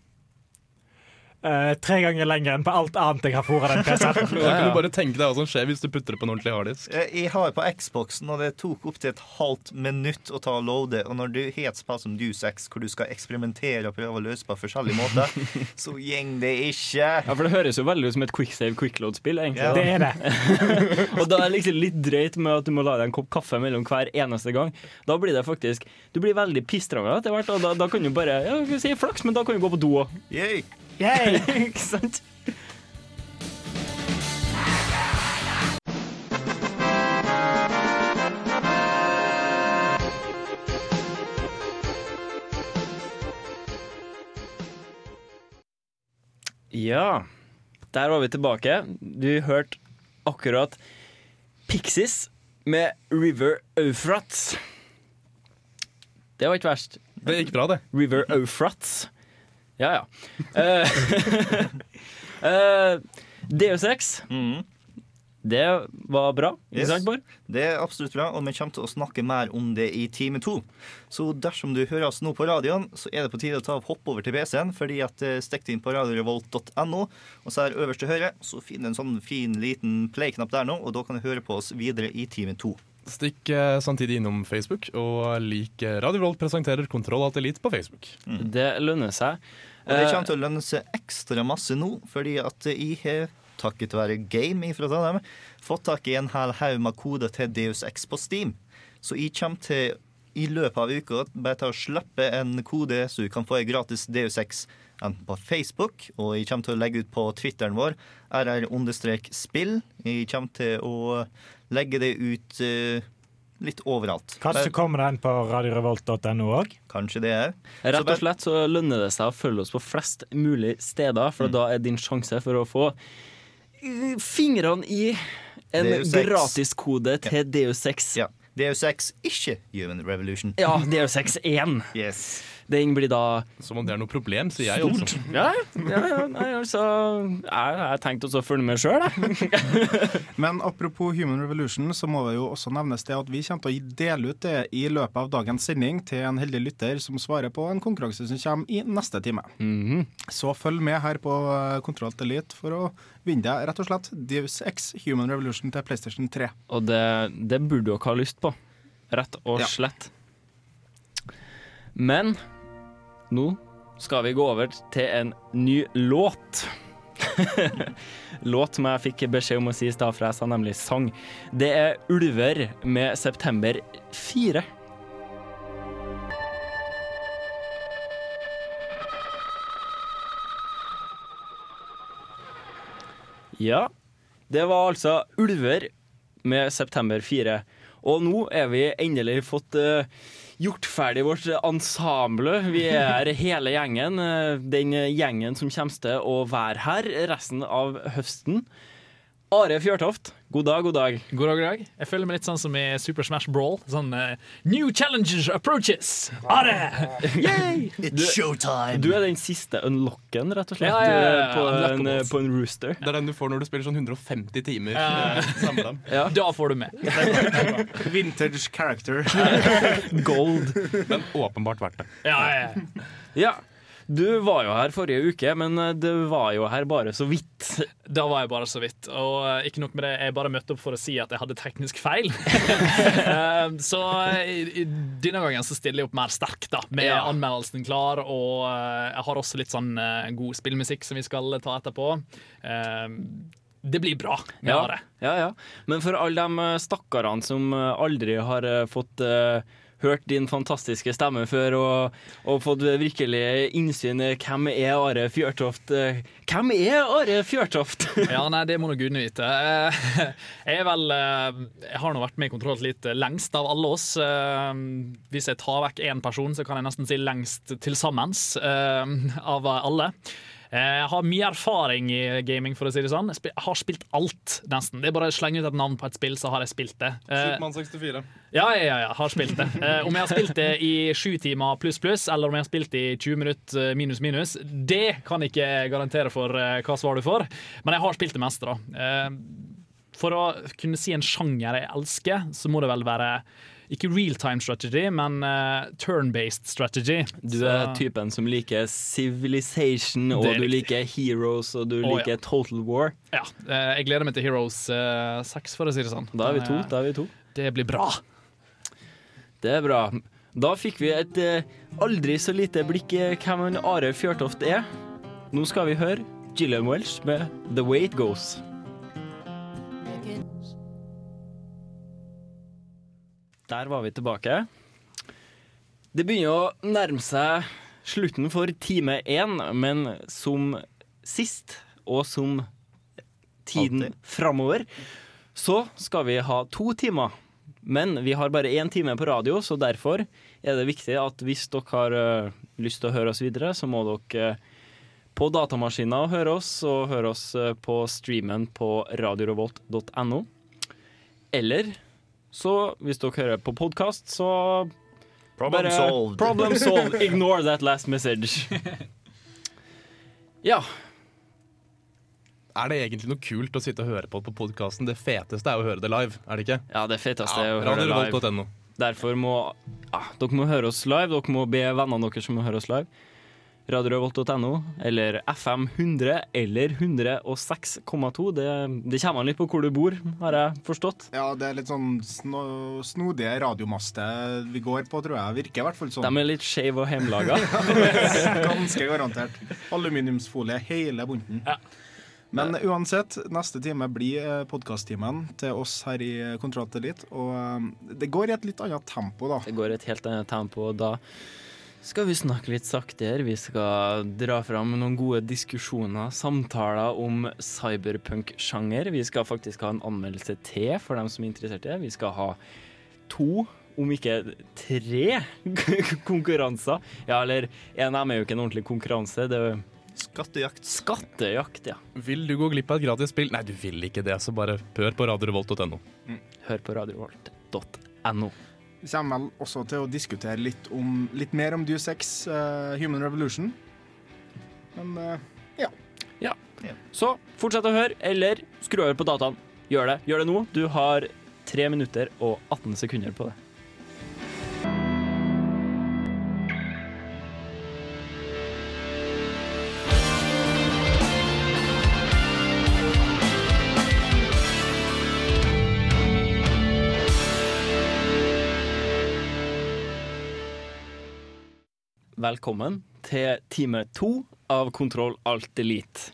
Speaker 4: Eh, tre ganger lenger enn på alt annet jeg har fôra den PC-en.
Speaker 2: Da kan du bare tenke deg hva som skjer hvis du putter det på en ordentlig harddisk.
Speaker 3: Eh, Jeg har på Xboxen, og det tok opptil et halvt minutt å ta og loade. Og når du har et spill som Deus Ex, hvor du skal eksperimentere og prøve å løse på forskjellige måter, så gjeng det ikke.
Speaker 1: Ja, for Det høres jo veldig ut som et quicksave quickload-spill. egentlig.
Speaker 3: Ja.
Speaker 4: Det er det.
Speaker 1: og da er det liksom litt drøyt med at du må lage deg en kopp kaffe mellom hver eneste gang. Da blir det faktisk Du blir veldig pissdraga etter hvert, og da, da kan du bare Ja, vi sier flaks, men da kan du gå på do òg. Ikke sant? Ja, der var vi tilbake. Du hørte akkurat Pixies med River Eufrats. Det var ikke verst.
Speaker 2: Det gikk bra, det.
Speaker 1: River Eufrats. Ja, ja. Uh, eh, Deus Ex. Det var bra, ikke
Speaker 3: Yes.
Speaker 1: sant, Bård?
Speaker 3: Det er absolutt bra, og vi kommer til å snakke mer om det i time to. Så dersom du hører oss nå på radioen, så er det på tide å ta og hoppe over til PC-en, fordi at eh, stikk inn på radiorevolt.no, og så her øverst til høyre, så finner du en sånn fin liten play-knapp der nå, og da kan du høre på oss videre i time to.
Speaker 2: Stikk eh, samtidig innom Facebook, og lik eh, Radio Revolt presenterer Kontroll Alt Elite på Facebook.
Speaker 1: Det lønner seg.
Speaker 3: Og det
Speaker 1: Eh,
Speaker 3: kommer til å lønne seg ekstra masse nå, fordi at jeg har, takket være game ifra dem, fått tak i en hel haug med koder til Deus X på Steam. Så jeg kommer til i løpet av uka bare til å slippe en kode så du kan få en gratis Deus X enten på Facebook, og jeg kommer til å legge ut på Twitteren vår, rr-spill. Jeg kommer til å legge det ut eh, litt overalt.
Speaker 4: Kanskje kommer den på radiorevolt.no òg?
Speaker 3: Kanskje det er.
Speaker 1: Rett og slett så lønner det seg å følge oss på flest mulig steder, for da er din sjanse for å få eh, fingrene i en gratiskode til Deus 6.
Speaker 3: Ja. DU6, ikke Human Revolution.
Speaker 1: Ja, DU6 1.
Speaker 3: Yes.
Speaker 1: Den blir da
Speaker 2: Som om det er noe problem, sier jeg.
Speaker 1: Stort.
Speaker 2: Også.
Speaker 1: Ja, ja, ja nei, altså Jeg har tenkt å følge med sjøl, jeg.
Speaker 10: Men apropos Human Revolution, så må det jo også nevnes det at vi kommer til å dele ut det i løpet av dagens sending til en heldig lytter som svarer på en konkurranse som kommer i neste time.
Speaker 1: Mhm.
Speaker 10: Så følg med her på eh, Kontroll Elite for å vinne deg rett og slett Deus X Human Revolution til PlayStation 3.
Speaker 1: Og det, det burde dere ha lyst på. Rett og
Speaker 10: Ja.
Speaker 1: slett. Men nå skal vi gå over til en ny låt. Låt som jeg fikk beskjed om å si i stad, for jeg sa nemlig sang. Det er 'Ulver' med 'September 4'. Ja, det var altså Ulver med September 4. Og nå er vi endelig fått eh, gjort ferdig vårt ensemble. Vi er hele gjengen. eh, den gjengen som kommer til å være her resten av høsten. Are Fjørtoft, god dag, god dag.
Speaker 11: God dag, god dag. Jeg føler meg litt sånn som i Super Smash Brawl. Sånn uh, New challenges approaches! Are! Yay!
Speaker 1: Du, du er den siste unlocken, rett og slett,
Speaker 11: Ja, ja, ja, ja.
Speaker 1: eh, På, en, på en rooster.
Speaker 2: Det er den du får når du spiller sånn 150 timer.
Speaker 11: Ja.
Speaker 2: eh, samla.
Speaker 11: Da får du med.
Speaker 10: Vintage character.
Speaker 1: Gold.
Speaker 2: Men åpenbart verdt det.
Speaker 11: Ja, ja.
Speaker 1: Ja, du var jo her forrige uke, men det du var jo her bare så vidt.
Speaker 11: Da var jeg bare så vidt. Og eh, ikke nok med det, jeg bare møtte opp for å si at jeg hadde teknisk feil. Eh, så eh, denne gangen så stiller jeg opp mer sterkt, da, med
Speaker 1: Ja.
Speaker 11: anmeldelsen klar. Og eh, jeg har også litt sånn eh, god spillmusikk som vi skal ta etterpå. Eh, det blir bra. med
Speaker 1: Ja,
Speaker 11: det.
Speaker 1: ja, ja. Men for alle de eh, stakkarene som eh, aldri har eh, fått eh, hørt din fantastiske stemme før, og, og fått virkelig innsyn i hvem er Are Fjørtoft eh, Hvem er Are Fjørtoft?
Speaker 11: Ja, nei, det må nå gudene vite. Eh, Jeg er vel eh, Jeg har nå vært med i Kontroll litt lengst av alle oss. Hvis jeg tar vekk én person, så kan jeg nesten si lengst til sammens av alle. Eh, Jeg har mye erfaring i gaming, for å si det sånn. Jeg har spilt alt, nesten. Det er bare å slenge ut et navn på et spill, så har jeg spilt det. Eh,
Speaker 2: Supermann 64.
Speaker 11: ja, ja, ja, ja, har spilt det. Eh, om jeg har spilt det i sju timer pluss pluss, eller om jeg har spilt det i 20 minutter eh, minus minus, det kan jeg ikke garantere for eh, hva svar du får. Men jeg har spilt det meste, da. Eh, for å kunne si en sjanger jeg elsker, så må det vel være ikke real time strategy, men uh, turn-based strategy.
Speaker 1: Du er typen som liker Civilization, og du liker Heroes, og du liker
Speaker 11: ja.
Speaker 1: Total War.
Speaker 11: Ja, eh, jeg gleder meg til Heroes eh, 6, for å si det sånn.
Speaker 1: Da er vi to.
Speaker 11: Eh,
Speaker 1: Da er vi to.
Speaker 11: Det blir bra.
Speaker 1: Det er bra. Da fikk vi et eh, aldri så lite blikk i hvem Are Fjørtoft er. Nå skal vi høre Gillian Welsh med The Way It Goes. Der var vi tilbake. Det begynner å nærme seg slutten for time én, men som sist, og som tiden framover, så skal vi ha to timer. Men vi har bare én time på radio, så derfor er det viktig at hvis dere har øh, lyst til å høre oss videre, så må dere øh, på datamaskiner høre oss, og høre oss øh, på streamen på radiorevolt.no. Eller så, hvis dere hører på podkast, så
Speaker 3: Problem
Speaker 1: bare-
Speaker 3: solved.
Speaker 1: Problem solved. Ignore that last message. Ja.
Speaker 2: Er det egentlig noe kult å sitte og høre på på podkasten? Det feteste er å høre det live, er det ikke?
Speaker 1: Ja, det feteste er å høre det live.
Speaker 2: .no.
Speaker 1: Derfor må ja, dere må høre oss live. Dere må be vennene deres som må høre oss live. RadioRevolt.no eller FM 100 eller 106,2. Det, det kommer an litt på hvor du bor, har jeg forstått.
Speaker 7: Ja, det er litt sånn sno snodige radiomaster vi går på, tror jeg. Virker i hvert fall sånn.
Speaker 1: De er litt skeive og hjemmelaga.
Speaker 7: Ganske garantert. Aluminiumsfolie hele bunten. Men uansett, neste time blir podkasttimen til oss her i Kontroll Elite. Og eh, det går i et litt annet tempo, da.
Speaker 1: Det går i et helt annet tempo, da skal vi snakke litt saktere. Vi skal dra fram noen gode diskusjoner, samtaler om cyberpunk-sjanger. Vi skal faktisk ha en anmeldelse til for dem som er interessert i det. Vi skal ha to, om ikke tre, konkurranser. Ja, eller en av dem er jo ikke en ordentlig konkurranse. Det er jo
Speaker 3: Skattejakt.
Speaker 1: Skattejakt, ja.
Speaker 2: Vil du gå glipp av et gratis spill? Nei, du vil ikke det, så bare hør på radiorevolt.no.
Speaker 1: Hør på radiorevolt.no.
Speaker 7: Vi kommer vel også til å diskutere litt, om, litt mer om Deus Ex uh, Human Revolution. Men uh, ja.
Speaker 1: Ja. Så fortsett å høre, eller skru over på dataen. Gjør det. Gjør det nå. Du har 3 minutter og 18 sekunder på det. Velkommen til time to av Kontroll Alt Elite.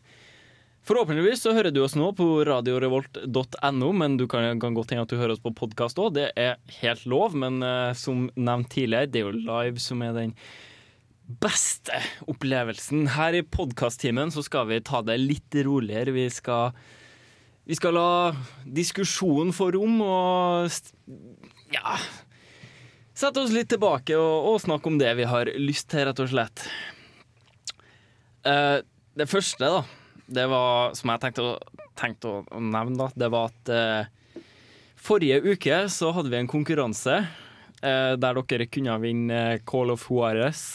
Speaker 1: Forhåpentligvis så hører du oss nå på radiorevolt.no, men du kan, kan godt hende at du hører oss på podkast òg. Det er helt lov, men uh, som nevnt tidligere, det er jo live som er den beste opplevelsen. Her i podkasttimen så skal vi ta det litt roligere. Vi skal, vi skal la diskusjonen få rom og ja Sette oss litt tilbake og, og snakke om det vi har lyst til, rett og slett. Eh, det første, da, det var, som jeg tenkte å, tenkte å, å nevne, da, det var at eh, forrige uke så hadde vi en konkurranse eh, der dere kunne vinne Call of Juarez.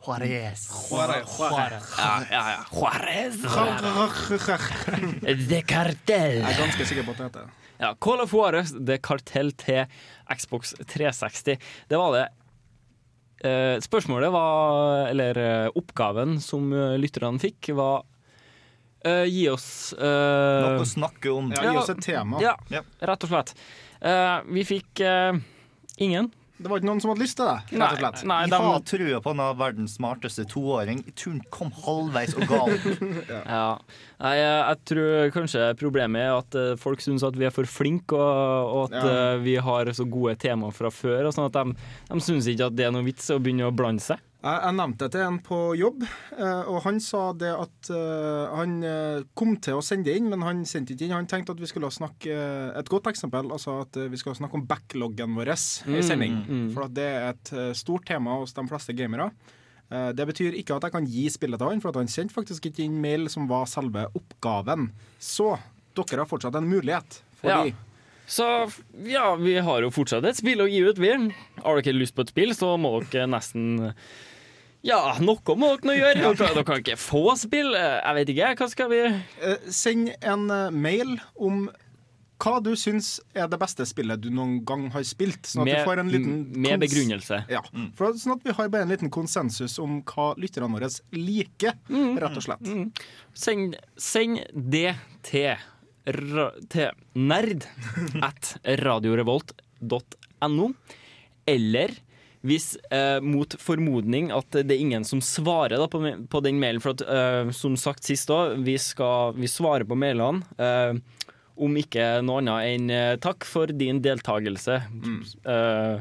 Speaker 3: Juarez.
Speaker 1: Juarez. Juarez. Ja, ja, ja. Juarez. Det kartell.
Speaker 7: Jeg er ganske sikker på at det heter det.
Speaker 1: Ja, Call of Juarez, det kartell til Xbox 360. Det var det. Eh, spørsmålet var, eller eh, oppgaven som eh, lytterne fikk, var Uh, Gi oss uh,
Speaker 3: Noe å snakke om.
Speaker 7: Ja, gi oss et tema.
Speaker 1: Ja, rett og slett. Uh, vi fikk ingen.
Speaker 7: Det var ikke noen som hadde lyst til det, rett og slett.
Speaker 1: Nei,
Speaker 3: Jeg
Speaker 1: de-
Speaker 3: har trua på denne verdens smarteste toåring. Turen kom halvveis og ga opp.
Speaker 1: Ja. Nei, jeg, jeg tror kanskje problemet er at eh, folk syns at vi er for flinke, og, og at
Speaker 7: Ja.
Speaker 1: eh, vi har så gode temaer fra før. Og sånn at de, de syns ikke at det er noe vits å begynne å blande seg.
Speaker 7: Jeg, nevnte det til en på jobb, eh, og han sa det at eh, han eh, kom til å sende det inn, men han sendte ikke inn. Han tenkte at vi skulle snakke Et godt eksempel, altså at vi skal snakke om backloggen vår
Speaker 1: Mm,
Speaker 7: i sending.
Speaker 1: mm.
Speaker 7: For at det er et stort tema hos de fleste gamere. Det betyr ikke at jeg kan gi spillet til han, for at han sendte faktisk ikke inn mail som var selve oppgaven. Så dere har fortsatt en mulighet. Fordi
Speaker 1: Ja. Så ja, vi har jo fortsatt et spill å gi ut, vi. Har dere lyst på et spill, så må dere nesten Ja, noe må dere nå gjøre. Dere, dere kan ikke få spill. Jeg vet ikke, hva skal vi
Speaker 7: Eh, Send en eh, mail om hva du syns er det beste spillet du noen gang har spilt. Sånn at
Speaker 1: Med-
Speaker 7: du får en liten
Speaker 1: med begrunnelse.
Speaker 7: Ja, for sånn at vi har bare en liten konsensus om hva lytterne våre liker, rett og slett.
Speaker 1: Mm. Send, send det til, ra, til nerd at radiorevolt.no. Eller hvis eh, mot formodning at det er ingen som svarer da, på, på den mailen For at, eh, som sagt sist òg, vi, vi svarer på mailene. eh, om ikke noe annet enn eh, takk for din deltakelse. Eh,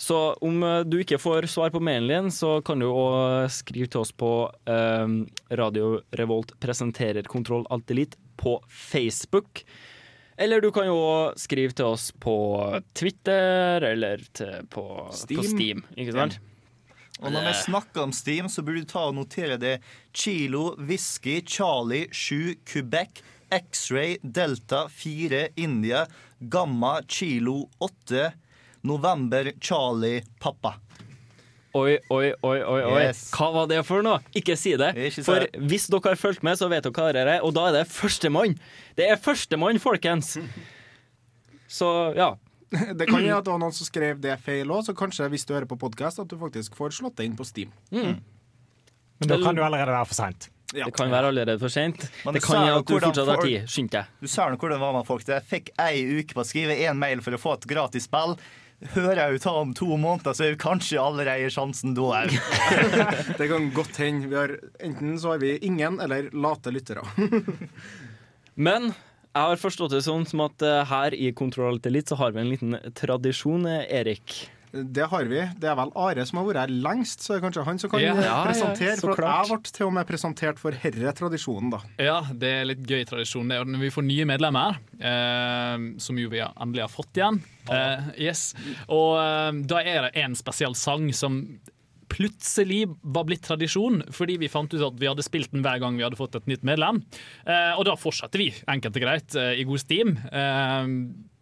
Speaker 1: så om eh, du ikke får svar på mailen din, så kan du òg skrive til oss på Radio Revolt presenterer Kontroll Alt Elite på Facebook. Eller du kan jo skrive til oss på Twitter eller til, på, Steam. på Steam. Ikke sant?
Speaker 3: Og når vi snakker om Steam, så burde du ta og notere det. Kilo, whisky, Charlie, 7, Quebec, X-ray, Delta, 4, India, Gamma, Kilo, 8, November, Charlie, pappa.
Speaker 1: Oi, oi, oi, oi, oi.
Speaker 3: Yes.
Speaker 1: Hva var det for noe? Ikke si det.
Speaker 3: Ikke
Speaker 1: For hvis dere har fulgt med, så vet dere hva det er, og da er det førstemann. Det er førstemann, folkens. Så ja.
Speaker 7: Det kan jo at det var noen som skrev det feil òg, så kanskje hvis du hører på podkast, at du faktisk får slått det inn på Steam.
Speaker 1: Mm.
Speaker 4: Men da kan du allerede være for seint.
Speaker 1: Det kan være allerede for sent. Det kan
Speaker 3: jo
Speaker 1: at du fortsatt har tid. Skynd deg.
Speaker 3: Du sa hvordan det var man folk. Jeg fikk ei uke på å skrive én mail for å få et gratis spill. Hører jeg jo ta om to måneder, så er jo kanskje allerede sjansen da òg.
Speaker 7: Det kan godt hende. Enten så har vi ingen eller late lyttere.
Speaker 1: Men jeg har forstått det sånn som at eh, her i Kontroll til Elite så har vi en liten tradisjon, eh, Erik.
Speaker 7: Det har vi. Det er vel Are som har vært her lengst, så det er kanskje han som kan
Speaker 11: Ja.
Speaker 7: eh,
Speaker 11: Ja, ja,
Speaker 7: presentere.
Speaker 11: så
Speaker 7: for jeg ble til og med presentert for herre tradisjonen, da.
Speaker 11: Ja, det er litt gøy tradisjon. Det er når vi får nye medlemmer, eh, som jo vi endelig har fått igjen. Eh, yes. Og eh, da er det en spesiell sang som plutselig var blitt tradisjon, fordi vi fant ut at vi hadde spilt den hver gang vi hadde fått et nytt medlem. Eh, og da fortsatte vi, enkelt og greit, eh, i god stim. Eh,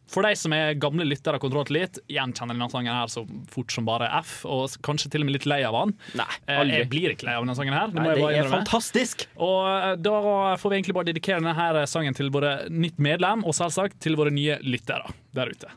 Speaker 11: for de som er gamle lyttere av Kontroll til litt, gjenkjenner denne sangen her så fort som bare F, og kanskje til og med litt lei av den. Nei,
Speaker 1: aldri.
Speaker 11: jeg blir ikke lei av denne sangen her. Det, må
Speaker 1: Nei, det er fantastisk!
Speaker 11: Og eh, da får vi egentlig bare dedikere denne sangen til våre nytt medlem og selvsagt til våre nye lyttere der ute.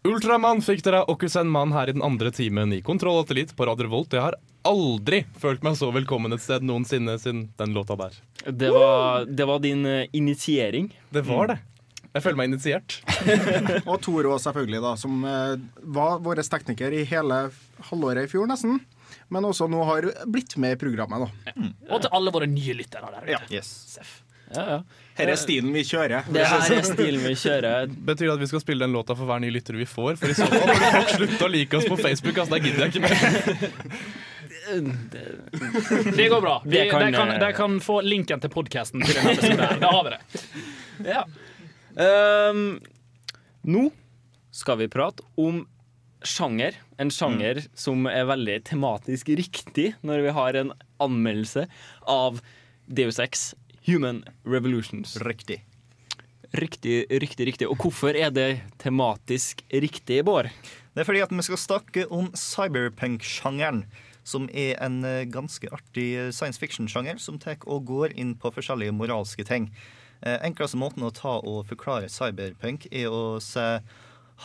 Speaker 2: 'Ultramann' fikk dere Okusen Mann her i den andre timen i Kontroll og Tillit på Radio Revolt. Jeg har aldri følt meg så velkommen et sted noensinne siden den låta der.
Speaker 1: Det var, det var din eh, initiering.
Speaker 2: Det var det. Jeg føler meg initiert.
Speaker 7: Og Toro selvfølgelig, da, som eh, var vår tekniker i hele halvåret i fjor, nesten. Men også nå har blitt med i programmet, da.
Speaker 11: Og til alle våre nye lyttere der ute.
Speaker 7: Ja.
Speaker 11: Seff.
Speaker 1: Ja, ja.
Speaker 7: Her er stilen vi kjører.
Speaker 1: Det her er stilen vi kjører.
Speaker 2: Betyr det at vi skal spille den låta for hver ny lytter vi får? For i så fall burde folk slutte å like oss på Facebook. Altså, da gidder jeg ikke mer.
Speaker 11: Det går bra. Vi,
Speaker 1: Det kan,
Speaker 11: de, kan,
Speaker 1: eh,
Speaker 11: de kan få linken til podkasten til denne episoden. Da har vi det.
Speaker 1: Ja. Um, nå skal vi prate om sjanger. En sjanger som er veldig tematisk riktig når vi har en anmeldelse av Deus Ex Human Revolutions.
Speaker 3: Riktig.
Speaker 1: Riktig, riktig, riktig. Og hvorfor er det tematisk riktig, Bård?
Speaker 3: Det er fordi at vi skal snakke om cyberpunk-sjangeren. Som er en eh, ganske artig eh, science fiction-sjanger som tar og går inn på forskjellige moralske ting. Eh, enkleste måten å ta og forklare cyberpunk er å se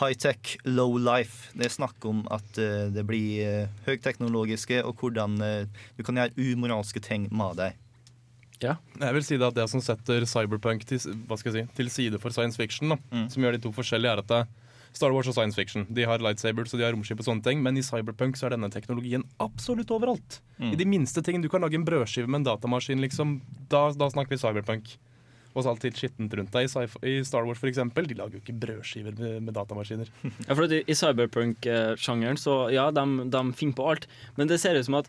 Speaker 3: high-tech, low life. Det er snakk om at det blir høyteknologiske, og hvordan du kan gjøre umoralske ting med deg.
Speaker 1: Ja.
Speaker 2: Jeg vil si det at det som setter cyberpunk til, hva skal jeg si, til side for science fiction, da,
Speaker 3: Mm.
Speaker 2: som gjør de to forskjellige, er at det Star Wars og science fiction. De har lightsabers og de har romskip og sånne ting, men i cyberpunk så er denne teknologien absolutt overalt.
Speaker 3: Mm.
Speaker 2: I de minste ting. Du kan lage en brødskive med en datamaskin, liksom. Da, da snakker vi cyberpunk. Og så alltid skittent rundt deg. I, I Star Wars, for eksempel, de lager jo ikke brødskiver med, med datamaskiner.
Speaker 1: Ja, for at I i cyberpunk-sjangeren så ja, de, de finner på alt, men det ser ut som at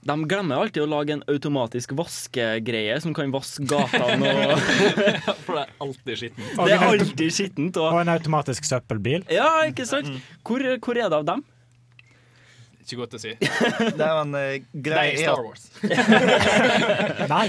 Speaker 1: de glemmer alltid å lage en automatisk vaskegreie som kan vaske gatene. Og
Speaker 11: For det er alltid skittent.
Speaker 1: det er alltid skittent. Og,
Speaker 4: Og en automatisk søppelbil.
Speaker 1: ja, ikke sant? Hvor, hvor er det av dem?
Speaker 11: Ikke godt å si.
Speaker 3: Det er jo en uh,
Speaker 11: Det
Speaker 3: greie
Speaker 11: er
Speaker 3: er
Speaker 11: Star Wars.
Speaker 4: Nei.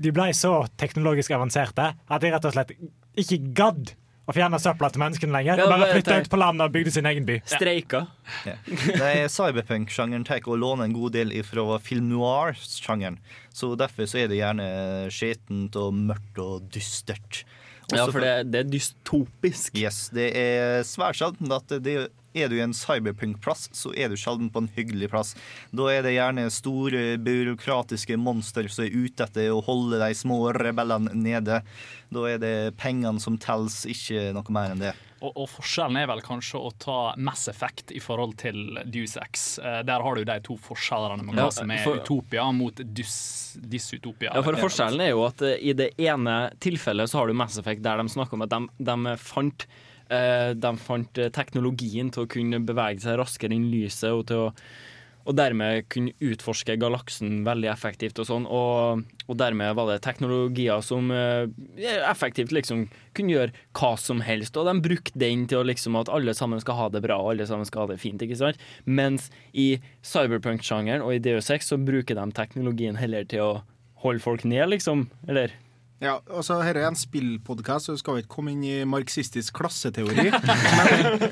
Speaker 4: De ble så teknologisk avanserte at de rett og slett ikke gadd å fjerne søpla til menneskene lenger.
Speaker 1: Ja,
Speaker 4: Og bare
Speaker 1: flytte
Speaker 4: flytta ut på landet og bygde sin egen by.
Speaker 1: Streika.
Speaker 3: Ja. Det er Cyberpunk-sjangeren tar og låner en god del fra film noir-sjangeren. Så derfor så er det gjerne skjetent og mørkt og dystert.
Speaker 1: Ja, for det, det er dystopisk.
Speaker 3: Yes, det er svært sjelden at det er du i en cyberpunk-plass, så er du sjelden på en hyggelig plass. Da er det gjerne store byråkratiske monster som er ute etter å holde de små rebellene nede. Da er det pengene som telles, ikke noe mer enn det.
Speaker 11: Og, og forskjellen er vel kanskje å ta Mass Effect i forhold til Dusex. Eh, der har du de to forskjellene med hva
Speaker 1: Ja,
Speaker 11: som er
Speaker 1: for-
Speaker 11: utopia mot dys, dysutopia.
Speaker 1: Ja, for Forskjellen er jo at eh, i det ene tilfellet så har du Mass Effect der de snakker om at de, de fant de fant eh, teknologien til å kunne bevege seg raskere enn lyset og til å og dermed kunne utforske galaksen veldig effektivt og sånn. Og, og dermed var det teknologier som eh, effektivt liksom kunne gjøre hva som helst. Og de brukte den til liksom at alle sammen skal ha det bra og alle sammen skal ha det fint. ikke sant? Mens i cyberpunk-sjangeren og i DO6 så bruker de teknologien heller til å holde folk ned, liksom. Eller?
Speaker 7: Ja, altså Dette er en spillpodkast, så vi skal ikke komme inn i marxistisk klasseteori. men,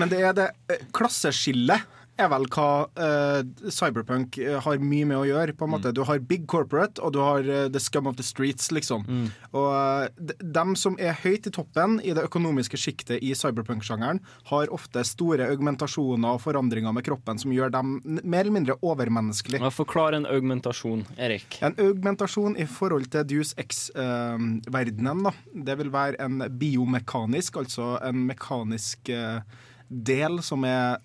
Speaker 7: men det er det eh, klasseskillet er vel hva uh, Cyberpunk eh, har mye med å gjøre. på en måte. Du har big corporate, og du har uh, the scum of the streets, liksom. Og eh, de, dem som er høyt i toppen i det økonomiske sjiktet i cyberpunk-sjangeren, har ofte store augmentasjoner og forandringer med kroppen som gjør dem mer eller mindre overmenneskelige.
Speaker 1: Forklar en augmentasjon, Erik.
Speaker 7: En augmentasjon i forhold til Deuce X-verdenen, da. Det vil være en biomekanisk, altså en mekanisk del som er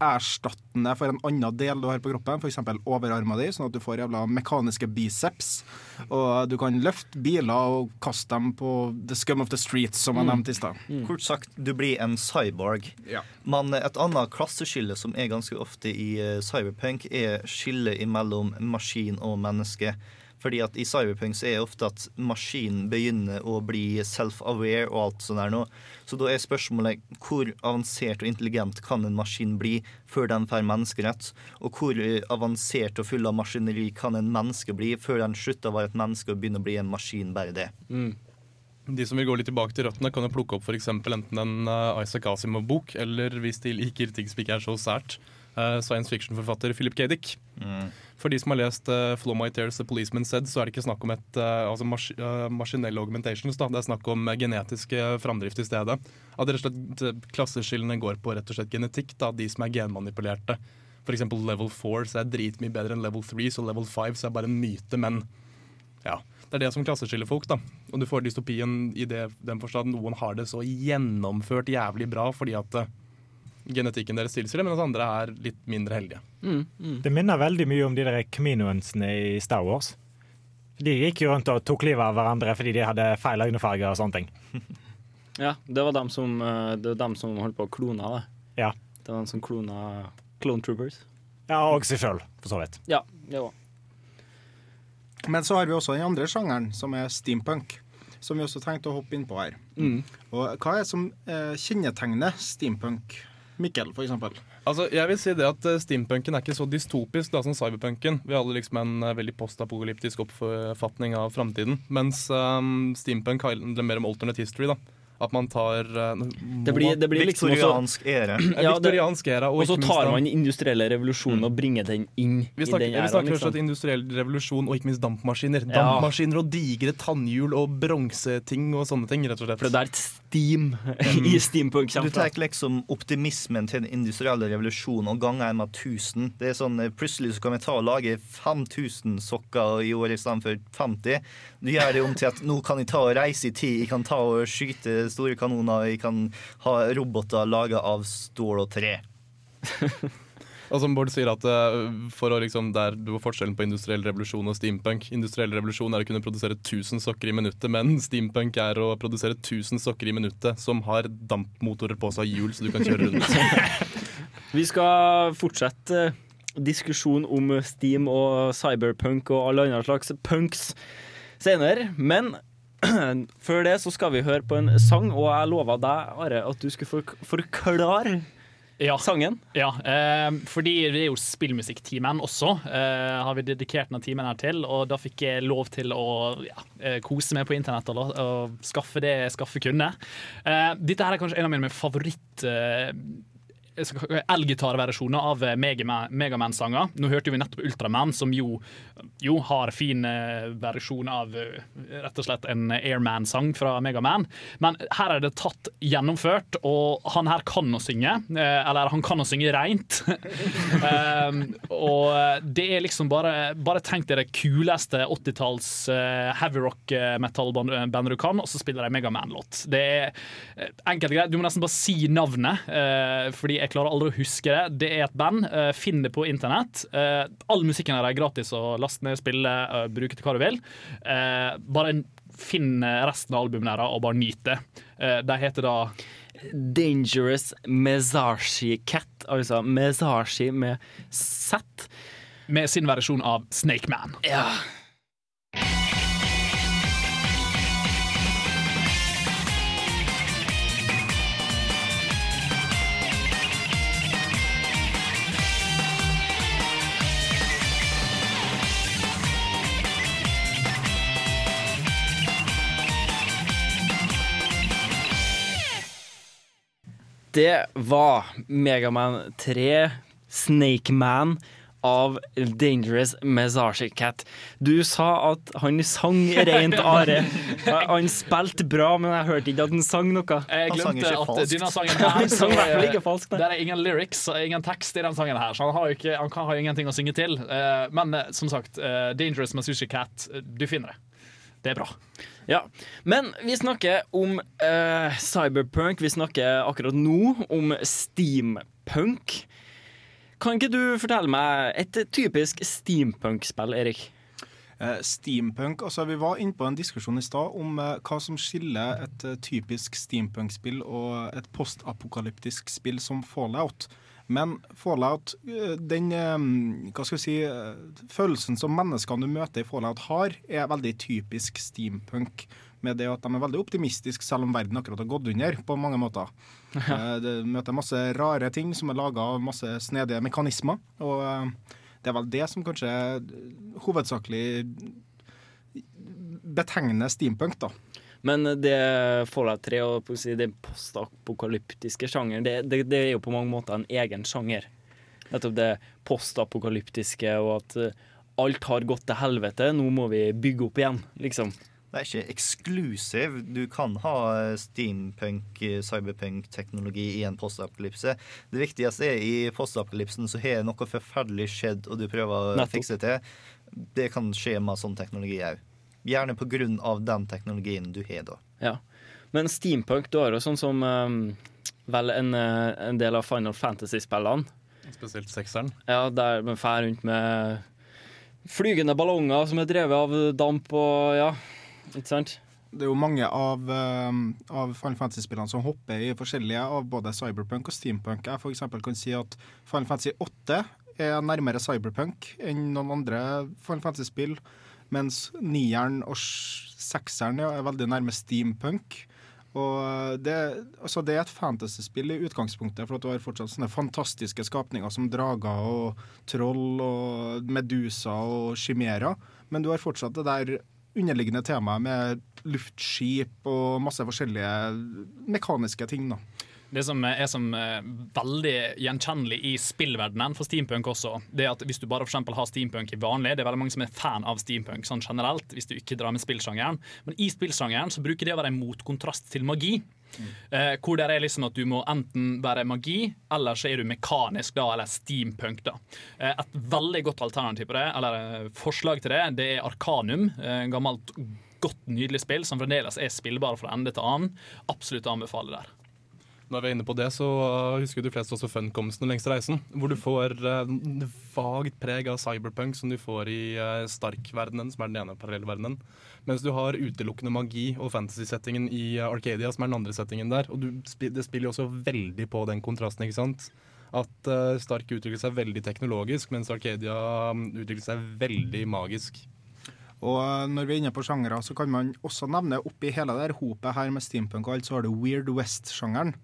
Speaker 7: erstattende for en annen del du har på kroppen, f.eks. overarma di, sånn at du får jævla mekaniske biceps. Og du kan løfte biler og kaste dem på the scum of the streets, som jeg
Speaker 3: Mm.
Speaker 7: nevnte i stad.
Speaker 3: Kort sagt, du blir en cyborg.
Speaker 7: Ja.
Speaker 3: Men et annet klasseskille som er ganske ofte i eh, cyberpunk, er skillet mellom maskin og menneske. Fordi at i cyberpunk så er det ofte at maskinen begynner å bli self-aware og alt sånt der nå. Så da er spørsmålet hvor avansert og intelligent kan en maskin bli før den får menneskerett? Og hvor eh, avansert og full av maskineri kan en menneske bli før den slutter å være et menneske og begynner å bli en maskin, bare det?
Speaker 2: De som vil gå litt tilbake til røttene, kan jo plukke opp eksempel enten en uh, Isaac Asimov-bok, eller hvis de liker ting som ikke er så sært, uh, science fiction-forfatter Philip K. Dick. For de som har lest uh, Flow My Tears, The Policeman Said, så er det ikke snakk om et uh, altså mas uh, maskinelle augmentations. Det er snakk om genetisk framdrift i stedet. At rett og slett klasseskillene går på rett og slett genetikk. Da. De som er genmanipulerte. Eksempel level 4 så er dritmye bedre enn level 3, så level 5 så er bare en myte, men ja. Det er det som klasseskiller folk, da. Og du får dystopien i det, den forstand noen har det så gjennomført jævlig bra fordi at eh, genetikken deres tilsier det, mens andre er litt mindre heldige.
Speaker 4: Det minner veldig mye om de der Caminoensene i Star Wars. De gikk jo rundt og tok livet av hverandre fordi de hadde feil øynefarge og sånne ting.
Speaker 1: Ja, det var dem som, eh, det var dem som holdt på å klone det.
Speaker 4: Ja.
Speaker 1: Det var dem som klona Clone Troopers.
Speaker 4: Ja, og seg sjøl, for så vidt.
Speaker 1: Ja, det var.
Speaker 7: Men så har vi også den andre sjangeren, som er steampunk. Som vi også trengte å hoppe inn på her.
Speaker 2: Mm.
Speaker 7: Og hva er det som eh, kjennetegner steampunk? Mikkel, eksempel.
Speaker 2: Altså, jeg vil si det at eh, Steampunken er ikke så dystopisk da, som cyberpunken. Vi hadde liksom en eh, veldig postapokalyptisk oppfatning av framtiden. Mens um, steampunk handler mer om alternate history. da At man tar uh,
Speaker 1: Det blir, det blir liksom Viktoriansk
Speaker 3: ære.
Speaker 2: Ja, viktoriansk ære
Speaker 1: Og så tar man den industrielle revolusjonen og bringer den inn
Speaker 2: Vi
Speaker 1: i
Speaker 2: snakker,
Speaker 1: æraen.
Speaker 2: vi snakker først
Speaker 1: Liksom.
Speaker 2: industriell revolusjon og ikke minst dampmaskiner.
Speaker 1: Ja.
Speaker 2: Dampmaskiner og digre tannhjul og bronseting og sånne ting. rett og slett.
Speaker 1: For det er et steam i steampunk
Speaker 3: Du
Speaker 1: kommer fra.
Speaker 3: tar liksom optimismen til den industrielle revolusjonen og ganger den med 1000. Det er sånn, eh, Plutselig så kan vi ta og lage 5000 sokker i år istedenfor 50. Du gjør det om til at nå kan jeg ta og reise i tid, jeg kan ta og skyte store kanoner, jeg kan ha roboter laga av stål og tre.
Speaker 2: Og som Bård sier at eh, for å liksom, Der du har forskjellen på industriell revolusjon og steampunk. Industriell revolusjon er å kunne produsere 1000 sokker i minuttet, men steampunk er å produsere 1000 sokker i minuttet som har dampmotorer på seg og hjul, så du kan kjøre rundt.
Speaker 1: Vi skal fortsette eh, diskusjon om Steam og cyberpunk og alle andre slags punks senere, men før det så skal vi høre på en sang, og jeg lova deg, Are, at du skulle fork- forklare sangen.
Speaker 11: Ja, eh, fordi det er jo spillmusikktimen også, eh, har vi dedikert denne timen her til. Og da fikk jeg lov til å ja, eh, kose meg på internett og, og skaffe det jeg skaffe kunne. Eh, dette her er kanskje en av mine favoritt... Eh, elgitarversjoner av eh, Megaman- Megaman-sanger. Nå hørte vi nettopp Ultraman, som jo, jo har fin eh, versjon av eh, rett og slett en Airman-sang fra Megaman. Men her er det tatt gjennomført, og han her kan å synge. Eller han kan å synge reint. um, og det er liksom bare Bare tenk deg det kuleste 80-talls eh, heavy rock metal-bandet du kan, og så spiller de Megaman-låt. Det er enkelte enkelt greit. Du må nesten bare si navnet, fordi jeg klarer aldri å huske det. Det er et band. Uh, Finn det på internett. Uh, All musikken her er gratis å laste ned, spille, uh, bruke til hva du vil. Bare finn resten av albumene her og bare nyt det. De heter da
Speaker 1: Dangerous Mezashi Cat, altså Mezashi med Z.
Speaker 11: Med sin versjon av Snake Man.
Speaker 1: Ja. Det var Megaman 3 Snake Man av Dangerous Massage Cat. Du sa at han sang rent are. Han spilte bra, men jeg hørte ikke at han sang noe.
Speaker 11: Jeg glemte at denne sangen her
Speaker 1: Han sang i hvert fall ikke falskt.
Speaker 11: Det er ingen lyrics og ingen tekst i den sangen her, så han har jo ikke, han kan ha ingenting å synge til. Eh, Men eh, som sagt, eh, Dangerous Massage Cat, du finner det. Det er bra.
Speaker 1: Ja, Men vi snakker om eh, cyberpunk. Vi snakker akkurat nå om steampunk. Kan ikke du fortelle meg et typisk steampunk-spill, Erik?
Speaker 7: Eh, steampunk, altså Vi var inne på en diskusjon i stad om eh, hva som skiller et eh, typisk steampunk-spill og et postapokalyptisk spill som Fallout. Men Fallout, eh, den eh, hva skal vi si, eh, følelsen som menneskene du møter i Fallout har, er veldig typisk steampunk. Med det at de er veldig optimistiske, selv om verden akkurat har gått under på mange måter. Du møter masse rare ting som er laga av masse snedige mekanismer. Og det er vel det som kanskje hovedsakelig betegner steampunk, da.
Speaker 1: Men det Fallout 3 og den postapokalyptiske sjangeren, det, det, det er jo på mange måter en egen sjanger. Nettopp det postapokalyptiske og at eh, alt har gått til helvete, nå må vi bygge opp igjen, liksom.
Speaker 3: Det er ikke eksklusiv. Du kan ha steampunk, cyberpunk-teknologi i en postapokalypse. Det viktigste er i postapokalypsen så har noe forferdelig skjedd, og du prøver å
Speaker 1: Nettopp.
Speaker 3: fikse det til. Det kan skje med sånn teknologi òg. Gjerne på grunn av den teknologien du har, da.
Speaker 1: Ja. Men steampunk, du har jo sånn som um, vel en, eh, en del av Final Fantasy-spillene.
Speaker 2: Spesielt sekseren.
Speaker 1: Ja, der man fer rundt med flygende ballonger som er drevet av damp og ja, ikke sant?
Speaker 7: Det er jo mange av, eh, av Final Fantasy-spillene som hopper i forskjellige av både cyberpunk og steampunk. Jeg for eksempel kan si at Final Fantasy 8 er nærmere cyberpunk enn noen andre Final Fantasy-spill, mens nieren og sekseren ja, er veldig nærme steampunk. Og det, altså det er et fantasyspill i utgangspunktet, for at du har fortsatt sånne fantastiske skapninger som drager og troll og medusa og chimera, men du har fortsatt det der underliggende temaet med luftskip og masse forskjellige mekaniske ting. da.
Speaker 11: Det som er som er veldig gjenkjennelig i spillverdenen for steampunk også, det er at hvis du bare for har steampunk i vanlig, det er veldig mange som er fan av steampunk sånn generelt, hvis du ikke drar med spillsjangeren, men i spillsjangeren så bruker det å være en motkontrast til magi. Eh, hvor det er liksom at du må enten være magi, eller så er du mekanisk, da, eller steampunk. da. Eh, et veldig godt alternativ på det, eller eh, forslag til det, det er Arkanum. Eh, gammelt, godt, nydelig spill som fremdeles er spillbar fra ende til annen. Absolutt anbefaler der.
Speaker 2: Når vi er inne på det, så uh, husker de fleste også Funcomsen og Lengste reisen. Hvor du får uh, vagt preg av cyberpunk som du får i uh, Stark-verdenen, som er den ene parallellverdenen. Mens du har utelukkende magi og fantasy-settingen i uh, Arcadia, som er den andre settingen der. Og du, det spiller jo også veldig på den kontrasten, ikke sant? At uh, Stark utvikler seg veldig teknologisk, mens Arcadia um, utvikler seg veldig magisk.
Speaker 7: Og eh, når vi er inne på sjangere, så kan man også nevne oppi hele det hopet her med steampunk og alt, så har du Weird West-sjangeren.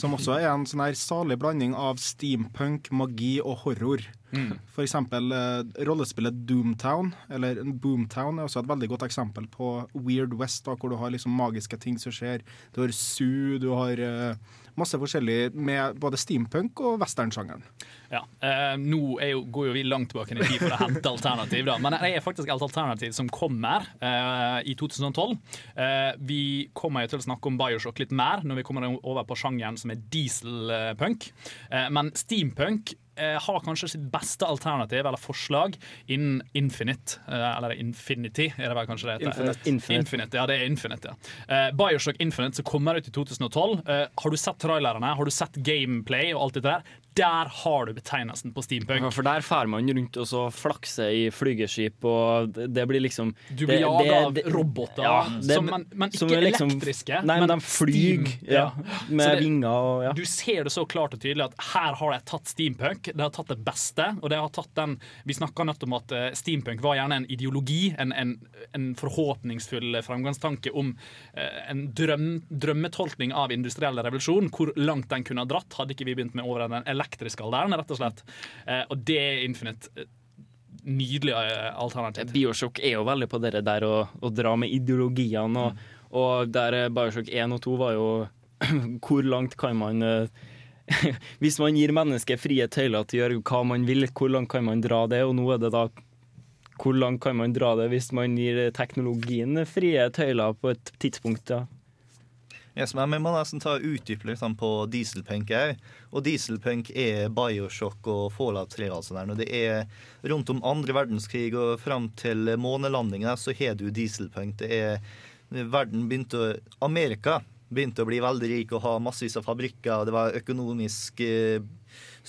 Speaker 7: Som også er en sånn her salig blanding av steampunk, magi og horror.
Speaker 11: Mm.
Speaker 7: For eksempel eh, rollespillet Doomtown, eller Boomtown, er også et veldig godt eksempel på Weird West, da, hvor du har liksom magiske ting som skjer. Du har Sue, du har eh, masse forskjellig med både steampunk og westernsjangeren.
Speaker 11: Ja, eh, Nå jo, går jo vi langt tilbake i tid for å hente alternativ, da. men det er faktisk et alternativ som kommer eh, i 2012. Eh, vi kommer jo til å snakke om Bioshock litt mer når vi kommer over på sjangeren som er dieselpunk. Eh, men steampunk eh, har kanskje sitt beste alternativ eller forslag innen Infinite. Eh, eller Infinity, er det vel kanskje det heter.
Speaker 1: Infinite.
Speaker 11: Infinite. Ja, det er Infinite, ja. Eh, Bioshock Infinite som kommer ut i 2012. Eh, har du sett trailerne? Har du sett gameplay og alt det der? Der har du betegnelsen på steampunk.
Speaker 1: Ja, for der fer man rundt og så flakser i flygeskip, og det blir liksom
Speaker 11: Du blir jaga av roboter,
Speaker 1: ja, det-
Speaker 11: som, men
Speaker 1: som
Speaker 11: ikke
Speaker 1: er liksom-
Speaker 11: elektriske.
Speaker 1: Nei, men de flyr ja, med
Speaker 11: det-
Speaker 1: vinger og ja.
Speaker 11: Du ser det så klart og tydelig at her har de tatt steampunk. De har tatt det beste. Og de har tatt den Vi snakka nettopp om at eh, steampunk var gjerne en ideologi, en, en, en forhåpningsfull framgangstanke om eh, en drøm, drømmetolkning av industriell revolusjon. Hvor langt den kunne ha dratt, hadde ikke vi begynt med over den elektriske alderen, rett og slett. Eh, og det er Infinite. eh, Nydelig eh, alternativ.
Speaker 1: Bioshock er jo veldig på det der å, å dra med ideologiene, og, og der Biosjokk Bioshock 1 og 2 var jo Hvor langt kan man Hvis man gir mennesket frie tøyler til å gjøre hva man vil, hvor langt kan man dra det? Og nå er det da Hvor langt kan man dra det hvis man gir teknologien frie tøyler på et tidspunkt? Ja.
Speaker 3: Yes, men Vi må nesten ta utdype litt sånn på dieselpunk her. Og dieselpunk er Bioshock og Fallout 3. Altså der. Når det er rundt om andre verdenskrig og fram til månelandinga, så har du dieselpunk. Det er Verden begynte å Amerika begynte å bli veldig rik og ha massevis av fabrikker. Det var økonomisk eh,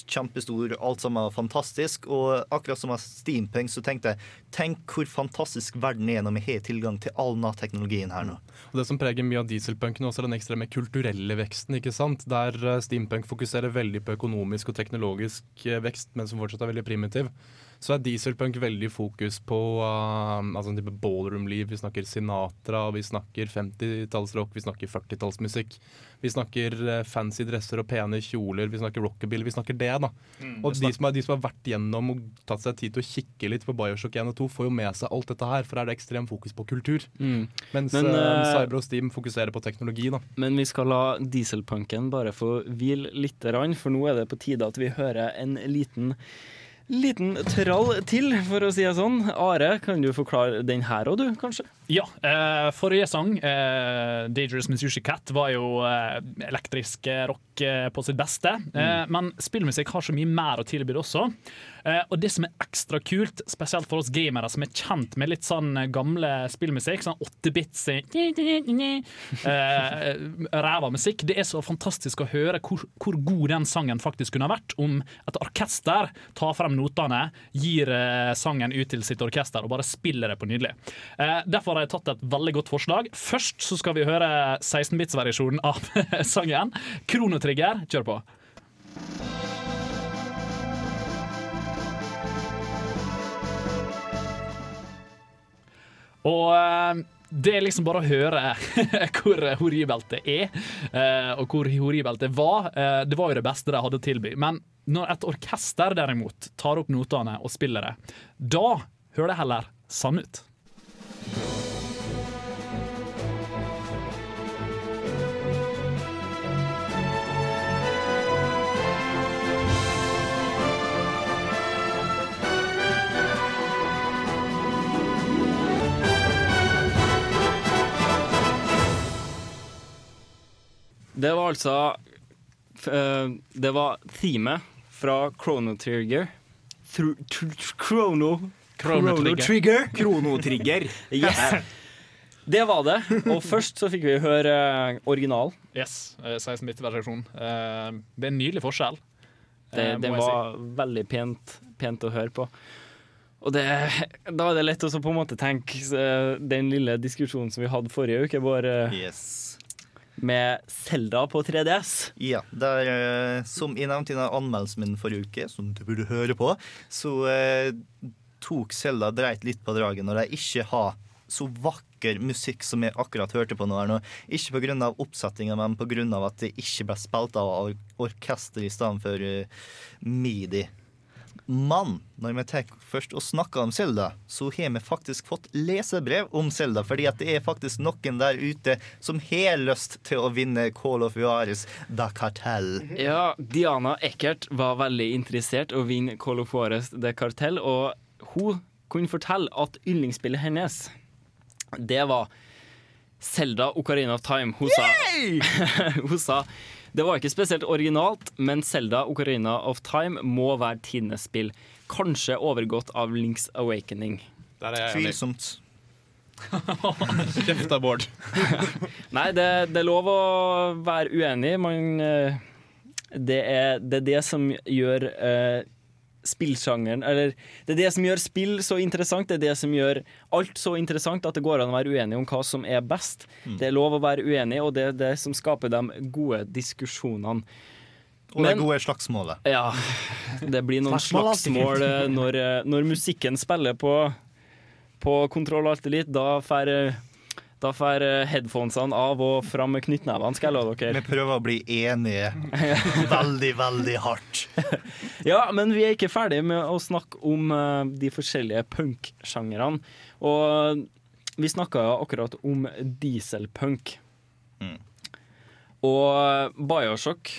Speaker 3: kjempestor, alt sammen var fantastisk. Og akkurat som med steampunk så tenkte jeg tenk hvor fantastisk verden er når vi har tilgang til all teknologien her nå.
Speaker 2: Og Det som preger mye av dieselpunken, også er den ekstreme kulturelle veksten. ikke sant? Der eh, steampunk fokuserer veldig på økonomisk og teknologisk eh, vekst, men som fortsatt er veldig primitiv. Så er dieselpunk veldig fokus på uh, altså en type ballroom-liv. Vi snakker Sinatra, vi snakker 50-tallsrock, vi snakker 40-tallsmusikk. Vi snakker eh, fancy dresser og pene kjoler, vi snakker rockabilly. Vi snakker det, da.
Speaker 11: Mm,
Speaker 2: og de som, er, de som har vært gjennom og tatt seg tid til å kikke litt på Bioshock 1 og 2, får jo med seg alt dette her, for her er det ekstremt fokus på kultur.
Speaker 1: Mm.
Speaker 2: Mens
Speaker 1: Men,
Speaker 2: eh, Cyber og Steam fokuserer på teknologi, da.
Speaker 1: Men vi skal la dieselpunken bare få hvile litt, for nå er det på tide at vi hører en liten Liten trall til, for å si det sånn. Are, kan du forklare den her òg, du, kanskje?
Speaker 11: Ja. Eh, forrige sang, eh, 'Dangerous Mitsushi Cat', var jo eh, elektrisk eh, rock eh, på sitt beste. Mm. men spillmusikk har så mye mer å tilby også. Eh, og det som er ekstra kult, spesielt for oss gamere som er kjent med litt sånn eh, gamle spillmusikk, sånn 8-bits eh, ræva musikk, det er så fantastisk å høre hvor, hvor god den sangen faktisk kunne ha vært om et orkester tar frem notene, gir sangen ut til sitt orkester og bare spiller det på nydelig. Derfor har jeg tatt et veldig godt forslag. Først så skal vi høre 16-bits-versjonen av sangen. Kronotrigger, kjør på. Og eh, det er liksom bare å høre hvor horribelt det er, eh, og hvor horribelt det var. Eh, Det var jo det beste de hadde å tilby. Men når et orkester derimot tar opp notene og spiller det, da hører det heller sann ut.
Speaker 1: Det var altså eh, Det var teamet fra Chrono Trigger. Thru, tr tr Chrono
Speaker 11: Chrono Trigger.
Speaker 1: Trigger.
Speaker 12: Kronotrigger.
Speaker 1: Yes. Det var det. Og først så fikk vi høre eh, original.
Speaker 11: Yes, eh, 16-bit-versjon. Eh, Det er en nydelig forskjell.
Speaker 1: Det, det
Speaker 11: var si.
Speaker 1: veldig pent, pent å høre på. Og det, da er det lett å på en måte tenke den lille diskusjonen som vi hadde forrige uke, bare med Selda på 3DS.
Speaker 3: Ja, der, eh, som jeg nevnte i anmeldelsen min forrige uke, som du burde høre på, så eh, tok Selda dreit litt på draget når de ikke har så vakker musikk som jeg akkurat hørte på nå. her nå. Ikke pga. oppsettinga, men pga. at det ikke ble spilt av orkester i stedet for uh, midi. Men når vi tar først og snakker om Selda, så har vi faktisk fått lesebrev om Selda. Fordi at det er faktisk noen der ute som har lyst til å vinne Call of Juarez da Cartel.
Speaker 1: Ja, Diana Eckert var veldig interessert å vinne Call of Juarez The Cartel, og hun kunne fortelle at yndlingsspillet hennes, det var Selda Ocarina of Time. Hun sa, hun sa det var ikke spesielt originalt, men Selda Ocarina of Time må være tidenes spill. Kanskje overgått av Links Awakening.
Speaker 2: Der er jeg.
Speaker 3: Tvilsomt.
Speaker 2: Kjeft da, Bård.
Speaker 1: Nei, det, det er lov å være uenig. Man, eh, det er, det er det som gjør eh, spillsjangeren Eller det er det som gjør spill så interessant. Det er det som gjør alt så interessant at det går an å være uenig om hva som er best.
Speaker 3: Mm.
Speaker 1: Det er lov å være uenig, og det er det som skaper de gode diskusjonene.
Speaker 3: Og det
Speaker 1: Men-
Speaker 3: gode slagsmålet.
Speaker 1: Ja, det blir noen
Speaker 3: Slagsmål
Speaker 1: eh, når, eh, når musikken spiller på, på kontroll og alt elite. Da får eh, da får eh, headphonesene av og fram med knyttnevene, skal jeg love dere.
Speaker 3: Vi prøver å bli enige veldig, veldig hardt.
Speaker 1: Ja, men vi er ikke ferdig med å snakke om eh, de forskjellige punk-sjangrene. Og vi snakka akkurat om dieselpunk.
Speaker 3: Mm.
Speaker 1: Og Bioshock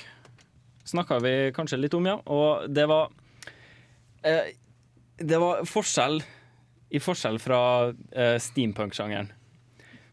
Speaker 1: snakka vi kanskje litt om, ja. Og det var eh, Det var forskjell i forskjell fra eh, steampunk-sjangeren.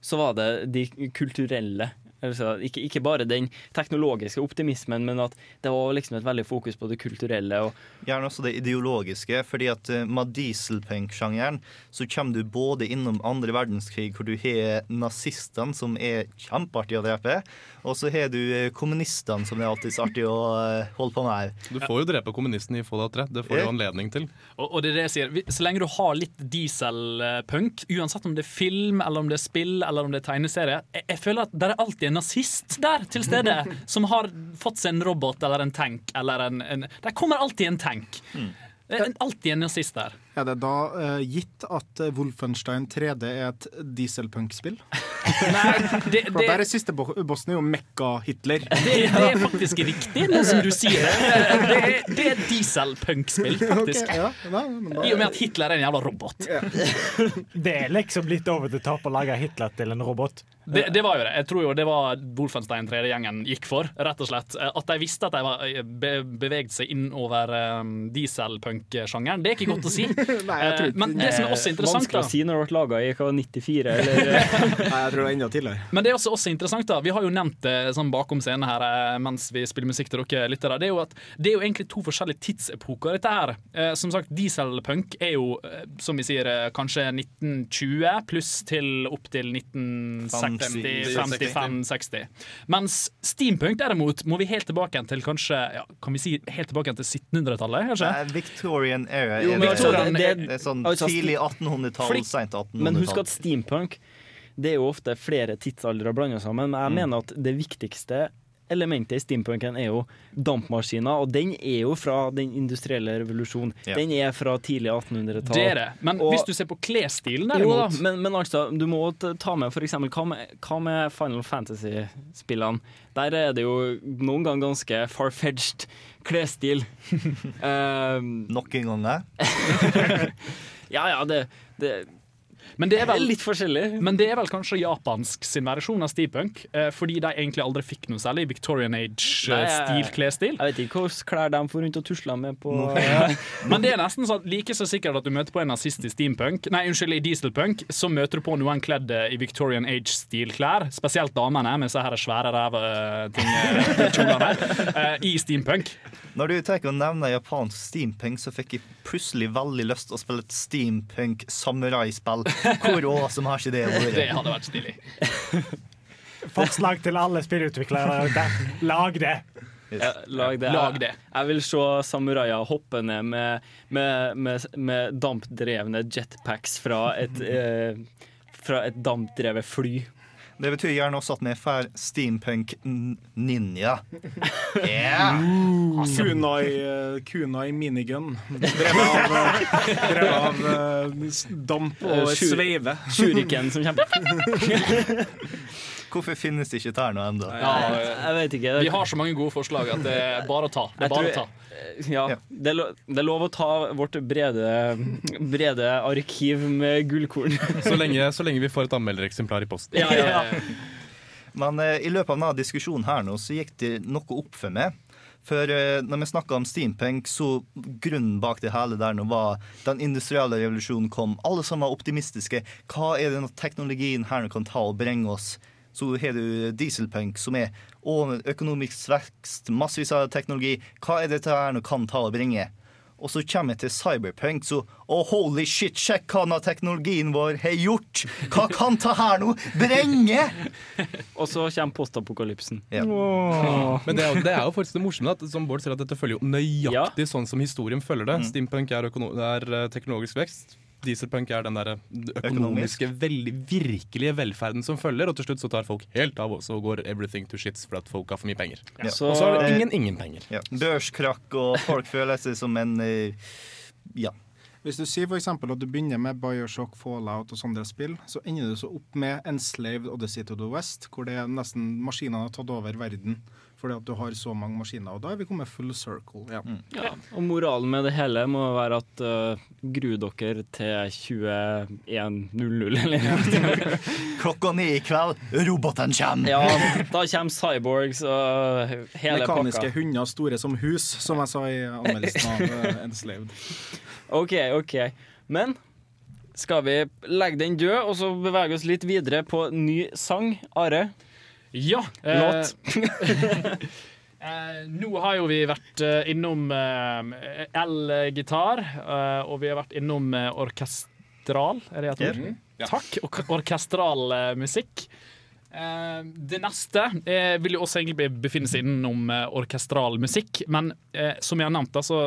Speaker 1: Så var det de kulturelle ikke, ikke bare den teknologiske optimismen, men at det var liksom et veldig fokus på det kulturelle. Og,
Speaker 3: Gjerne også det ideologiske, fordi at eh, med dieselpunk-sjangeren så kommer du både innom andre verdenskrig, hvor du har nazistene, som er kjempeartig å drepe, og så har du eh, kommunistene, som er alltid så artig å eh, holde på med.
Speaker 2: Du får jo drepe kommunisten i Fallout 3. Det får du anledning til.
Speaker 11: Og, og det er det jeg sier. Så lenge du har litt dieselpunk, uansett om det er film, eller om det er spill, eller om det er tegneserie, jeg, jeg føler at det er alltid en nazist der til stede som har fått seg en robot eller en tank eller en, en Der kommer alltid en tank. Mm. alltid en nazist der.
Speaker 7: Er det da uh, gitt at eh, Wolfenstein 3D er et dieselpunk-spill?
Speaker 11: det,
Speaker 7: For der er siste bossen er jo Mekka-Hitler.
Speaker 11: Det, det er faktisk riktig, nå som du sier det. Det er, det er dieselpunk-spill, faktisk.
Speaker 7: Okay, ja, nei, da-
Speaker 11: I og med at Hitler er en jævla robot.
Speaker 4: Det er liksom litt over the top å lage Hitler til en robot.
Speaker 11: Det, det var jo det. Jeg tror jo det var Wolfenstein 3D-gjengen gikk for. rett og slett. At de visste at de var eh, be beveget seg innover um, dieselpunk-sjangeren, det er ikke godt å si. Eh, Men det som er også interessant,
Speaker 1: Vanskelig å si når det ble laga i hva, 94 eller
Speaker 7: Nei, jeg tror det er enda tidligere.
Speaker 11: Men det er også, også interessant da Vi har jo nevnt det sånn bakom scenen her eh, mens vi spiller musikk til dere lyttere. Det er jo at det er jo egentlig to forskjellige tidsepoker, dette her. Eh, som sagt, dieselpunk er jo, eh, som vi sier, eh, kanskje 1920 pluss til opp til 1950-55-60. Mens steampunk derimot må vi helt tilbake igjen til kanskje ja, Kan vi si helt tilbake igjen til 1700-tallet? kanskje?
Speaker 3: Victorian era.
Speaker 1: Jo, men
Speaker 3: det, sånn-
Speaker 1: det-
Speaker 3: det er sånn
Speaker 1: altså,
Speaker 3: tidlig 1800-tall, seint 1800-tall.
Speaker 1: Men husk at steampunk det er jo ofte flere tidsaldre blanda sammen. Men jeg
Speaker 3: Mm.
Speaker 1: mener at det viktigste elementet i steampunken er jo dampmaskiner, og den er jo fra den industrielle revolusjonen.
Speaker 11: Ja.
Speaker 1: Den er fra tidlig 1800-tall.
Speaker 11: Det er det. Men
Speaker 1: Og-
Speaker 11: hvis du ser på klesstilen
Speaker 1: Jo
Speaker 11: derimot
Speaker 1: men, men altså, du må ta med eksempel hva med, hva med Final Fantasy-spillene? Der er det jo noen ganger ganske far-fetched klesstil. um,
Speaker 3: Nok en gang, det?
Speaker 1: ja ja, det, det
Speaker 11: Men det er vel
Speaker 1: litt forskjellig.
Speaker 11: Men det er vel kanskje japansk sin versjon av steampunk, eh, fordi de egentlig aldri fikk noe særlig Victorian Age-stil-klesstil.
Speaker 1: Jeg vet ikke hvilke klær de får rundt og tusler med på
Speaker 11: Men det er nesten sånn like så sikkert at du møter på en nazist i steampunk Nei, unnskyld, i dieselpunk, så møter du på noen kledd eh, i Victorian Age-stilklær, spesielt damene med så her svære ræv-kjolene, eh, i steampunk.
Speaker 3: Når du tenker å nevne japansk steampunk, så fikk jeg plutselig veldig lyst til å spille et steampunk samuraispill. Hvor rå som har ikke det vært?
Speaker 11: Det hadde vært stilig.
Speaker 4: Forslag til alle spillutviklere. Lag det!
Speaker 1: Ja, lag det.
Speaker 11: Lag det.
Speaker 1: Jeg vil se samuraier hoppe ned med, med, med, med dampdrevne jetpacks fra et, eh, fra et dampdrevet fly.
Speaker 3: Det betyr gjerne også at vi får steampunk ninja. Yeah!
Speaker 7: Kunai, eh, Kunai minigun. Drevet av, eh, drevet av eh, damp og
Speaker 1: shur-
Speaker 7: sveive.
Speaker 1: Shuriken som kommer.
Speaker 3: Hvorfor finnes det ikke tær nå ennå?
Speaker 1: jeg vet ikke.
Speaker 11: Vi har så mange gode forslag at det er bare å ta. Det er bare å ta.
Speaker 1: Ja, det er, lov, det er lov å ta vårt brede, brede arkiv med gullkorn.
Speaker 2: Så lenge, så lenge vi får et anmeldereksemplar i posten.
Speaker 1: Ja, ja, ja.
Speaker 3: Men eh, i løpet av denne diskusjonen her nå, så gikk det noe opp for meg. For eh, når vi snakka om steampunk, så grunnen bak det hele der nå var den industrielle revolusjonen kom. Alle som var optimistiske. Hva er denne teknologien her nå kan ta og bringe oss? Så har du dieselpunk, som er og økonomisk vekst, massevis av teknologi. Hva er dette her nå kan ta og bringe? Og så kommer jeg til Cyberpunk, så oh, holy shit, sjekk hva teknologien vår har gjort! Hva kan ta her nå? Brenge!
Speaker 1: Og så kommer postapokalypsen.
Speaker 3: Ja.
Speaker 2: Men det er, jo, det er jo faktisk det morsomme at som Bård sier at dette følger jo nøyaktig sånn som historien følger det. Steampunk er, er eh, teknologisk vekst. Dieselpunk er den der økonomiske, veldig virkelige velferden som følger, og til slutt så tar folk helt av, og så går everything to shits for at folk har for mye penger.
Speaker 3: Ja.
Speaker 2: og så har det ingen ingen penger.
Speaker 3: Ja. Børskrakk, og folk føler seg som en eh, Ja.
Speaker 7: Hvis du sier for eksempel at du begynner med Bioshock, Fallout og sånne spill, så ender du så opp med Enslaved Odyssey to the West, hvor det er nesten maskinene har tatt over verden fordi at du har så mange maskiner. Og da er vi kommet full circle. Ja.
Speaker 1: Ja, og moralen med det hele må være at uh, gru dere til 21.00 eller.
Speaker 3: Klokka ni i kveld, roboten kommer!
Speaker 1: Ja, da kommer cyborgs og hele
Speaker 7: Mekaniske
Speaker 1: pakka.
Speaker 7: hunder store som hus, som jeg sa i anmeldelsen av uh, Enslaved.
Speaker 1: OK, OK. Men skal vi legge den død, og så bevege oss litt videre på ny sang? Are?
Speaker 11: Ja.
Speaker 1: Låt.
Speaker 11: Eh, nå har jo vi vært eh, innom eh, L-gitar, eh, og vi har vært innom eh, orkestral, er det et ord?
Speaker 3: Ja.
Speaker 2: Ja.
Speaker 11: Takk. Or orkestral eh, musikk. Eh, det neste eh, vil jo også egentlig befinne seg innom eh, orkestral musikk, men eh, som jeg har nevnt, altså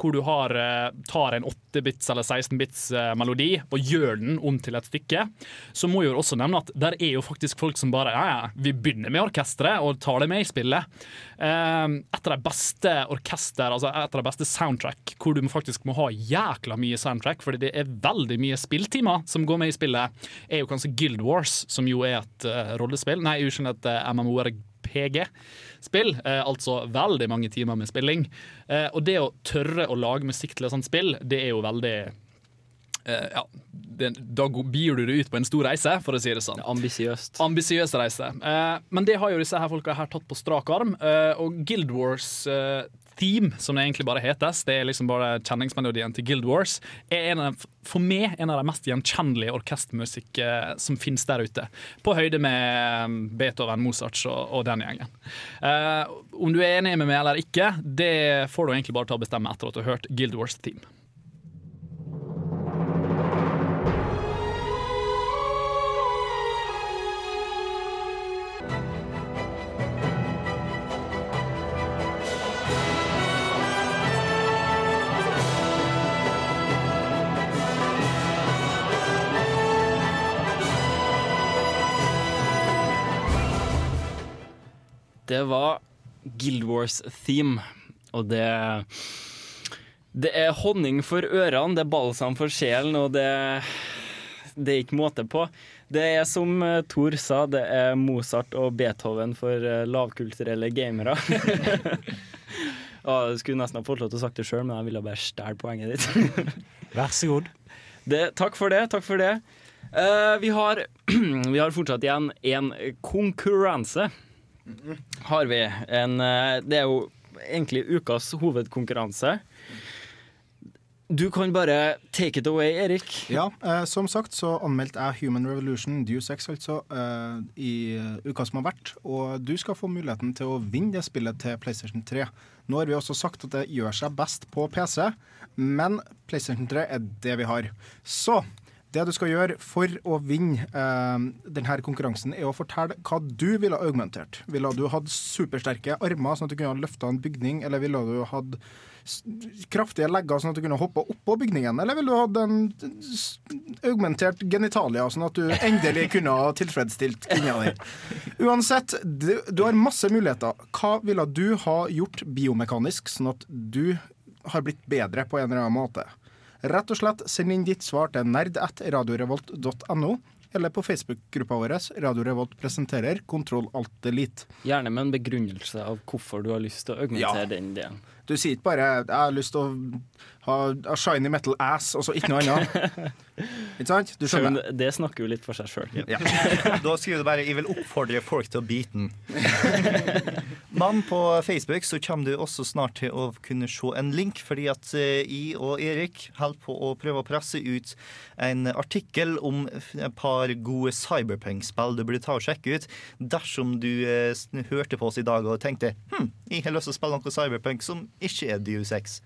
Speaker 11: hvor du har, eh, tar en 8-bits eller 16-bits eh, melodi og gjør den om til et stykke, så må jeg jo også nevne at der er jo faktisk folk som bare ja, ja, vi begynner med orkesteret og tar det med i spillet. Eh, et av de beste orkester, altså et av de beste soundtrack, hvor du faktisk må ha jækla mye soundtrack, fordi det er veldig mye spilltimer som går med i spillet, er jo kanskje Guild Wars, som jo er et eh, rollespill, nei, unnskyld, et uh, MMORPG-spill, eh, altså veldig mange timer med spilling. Eh, og det å tørre å lage musikk til et sånt spill, det er jo veldig eh, ja, det, da bier du deg ut på en stor reise, for å si det sånn.
Speaker 1: Ambisiøst.
Speaker 11: Ambisiøs reise. Eh, men det har jo disse her folka her tatt på strak arm. Eh, og Guild Wars eh, Theme, som det egentlig bare hetes, det er liksom bare kjenningsmelodien til Guild Wars, er av, for meg en av de mest gjenkjennelige orkestermusikk eh, som finnes der ute. På høyde med eh, Beethoven, Mozart og, og den gjengen. Uh, om du er enig med meg eller ikke, det får du egentlig bare ta og bestemme etter at du har hørt Guild Wars
Speaker 1: Det var Guild Wars Theme, og det Det er honning for ørene, det er balsam for sjelen, og det Det er ikke måte på. Det er som eh, Thor sa, det er Mozart og Beethoven for eh, lavkulturelle gamere. Jeg skulle nesten ha fått lov til å sagt det sjøl, men jeg ville bare stjele poenget ditt.
Speaker 4: Vær så god.
Speaker 1: Det, takk for det. takk for det. Uh, vi, har, vi har fortsatt igjen en konkurranse. Har vi. En, eh, det er jo egentlig ukas hovedkonkurranse. Du kan bare take it away, Erik.
Speaker 7: Ja, eh, som sagt så anmeldte jeg Human Revolution, Deus Ex altså, eh, i uka som har vært. Og du skal få muligheten til å vinne det spillet til PlayStation 3. Nå har vi også sagt at det gjør seg best på PC, men PlayStation 3 er det vi har. Så det du skal gjøre for å vinne eh, denne konkurransen, er å fortelle hva du ville augmentert. Ville du hatt supersterke armer, sånn at du kunne ha løfta en bygning, eller ville du hatt kraftige legger, sånn at du kunne hoppa oppå bygningen? Eller ville du hatt en augmentert genitalia, sånn at du endelig kunne ha tilfredsstilt kvinna di? Uansett, du, du har masse muligheter. Hva ville du ha gjort biomekanisk, sånn at du har blitt bedre på en eller annen måte? Rett og slett send inn ditt svar til nerd at radiorevolt.no eller på Facebook-gruppa vår Radio Revolt presenterer Kontroll alt delete.
Speaker 1: Gjerne med en begrunnelse av hvorfor du har lyst til å augmentere
Speaker 7: Ja.
Speaker 1: den delen.
Speaker 7: Du sier ikke bare 'jeg har lyst til å ha shiny metal ass', og så ikke noe annet. ikke sant? Du skjønner.
Speaker 1: det, det snakker jo litt for seg sjøl.
Speaker 3: Da skriver du bare 'Jeg vil oppfordre folk til å bite den'. Men på Facebook så kommer du også snart til å kunne se en link, fordi at eh, jeg og Erik holder på å prøve å presse ut en artikkel om et par gode cyberpunk-spill du burde ta og sjekke ut dersom du eh, hørte på oss i dag og tenkte hm, jeg har lyst til å spille noe cyberpunk som ikke er Deus Ex.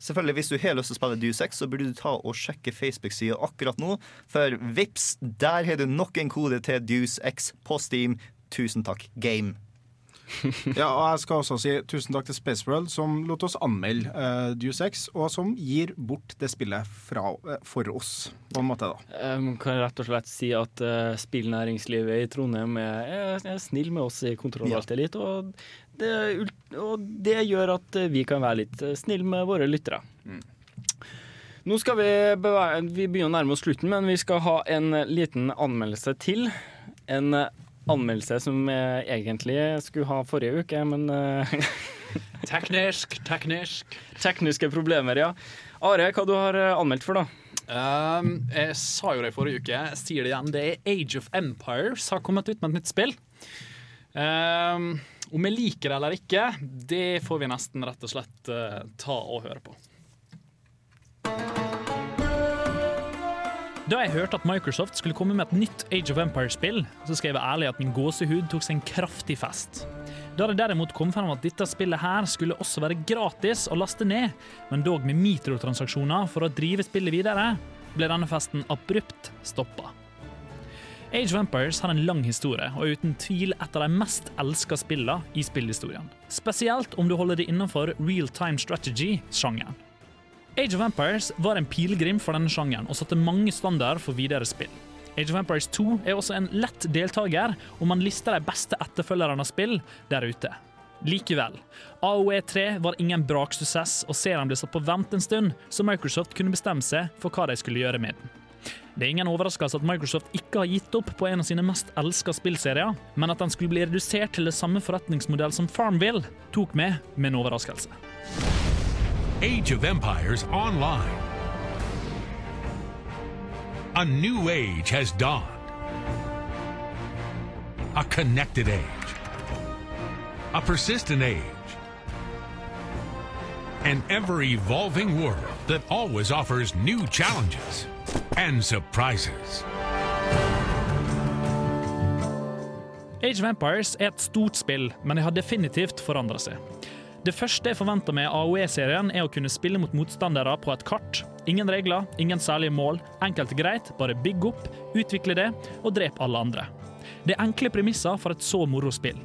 Speaker 3: Selvfølgelig, Hvis du har lyst til å spille Du6, så burde du ta og sjekke Facebook-sida akkurat nå. For vips, der har du nok en kode til Deuce på Steam. Tusen takk, game.
Speaker 7: ja, og jeg skal også si tusen takk til Spaceworld, som lot oss anmelde uh, Deus og som gir bort det spillet fra, uh, for oss, på en måte, da.
Speaker 1: Man kan rett og slett si at uh, spillnæringslivet i Trondheim er, er, er snill med oss i Kontroll Elite, og, det- og det gjør at uh, vi kan være litt uh, snille med våre lyttere. Nå skal vi, bevege, vi begynner å nærme oss slutten, men vi skal ha en liten anmeldelse til. En eh, anmeldelse som jeg egentlig skulle ha forrige uke, men eh,
Speaker 11: Teknisk, teknisk.
Speaker 1: Tekniske problemer, ja. Are, hva du har eh, anmeldt for, da?
Speaker 11: Um, jeg sa jo det i forrige uke, jeg sier det igjen. Det er Age of Empires har kommet ut med et nytt spill. Um, om vi liker det eller ikke, det får vi nesten rett og slett eh, ta og høre på. Da jeg hørte at Microsoft skulle komme med et nytt Age of Empires-spill, så skrev jeg ærlig at min gåsehud tok seg en kraftig fest. Da det derimot kom frem at dette spillet her skulle også være gratis å laste ned, men dog med mitrotransaksjoner for å drive spillet videre, ble denne festen abrupt stoppa. Age of Empires har en lang historie og er uten tvil et av de mest elska spillene i spillhistorien. Spesielt om du holder det innenfor real time strategy-sjangeren. Age of Empires var en pilegrim for denne sjangeren og satte mange standarder for videre spill. Age of Empires 2 er også en lett deltaker om man lister de beste etterfølgerne av spill der ute. Likevel, AOE3 var ingen braksuksess, og serien ble satt på vent en stund, så Microsoft kunne bestemme seg for hva de skulle gjøre med den. Det er ingen overraskelse at Microsoft ikke har gitt opp på en av sine mest elska spillserier, men at den skulle bli redusert til det samme forretningsmodell som Farmville, tok med med en overraskelse.
Speaker 12: Age of Empires Online. A new age has dawned. A connected age. A persistent age. An ever evolving world that always offers new challenges and surprises.
Speaker 11: Age of Empires er et stort spill, men det har definitivt forandra seg. Det første jeg forventer med AOE-serien, er å kunne spille mot motstandere på et kart. Ingen regler, ingen særlige mål. Enkelt og greit, bare bygg opp, utvikle det, og drep alle andre. Det er enkle premisser for et så moro spill.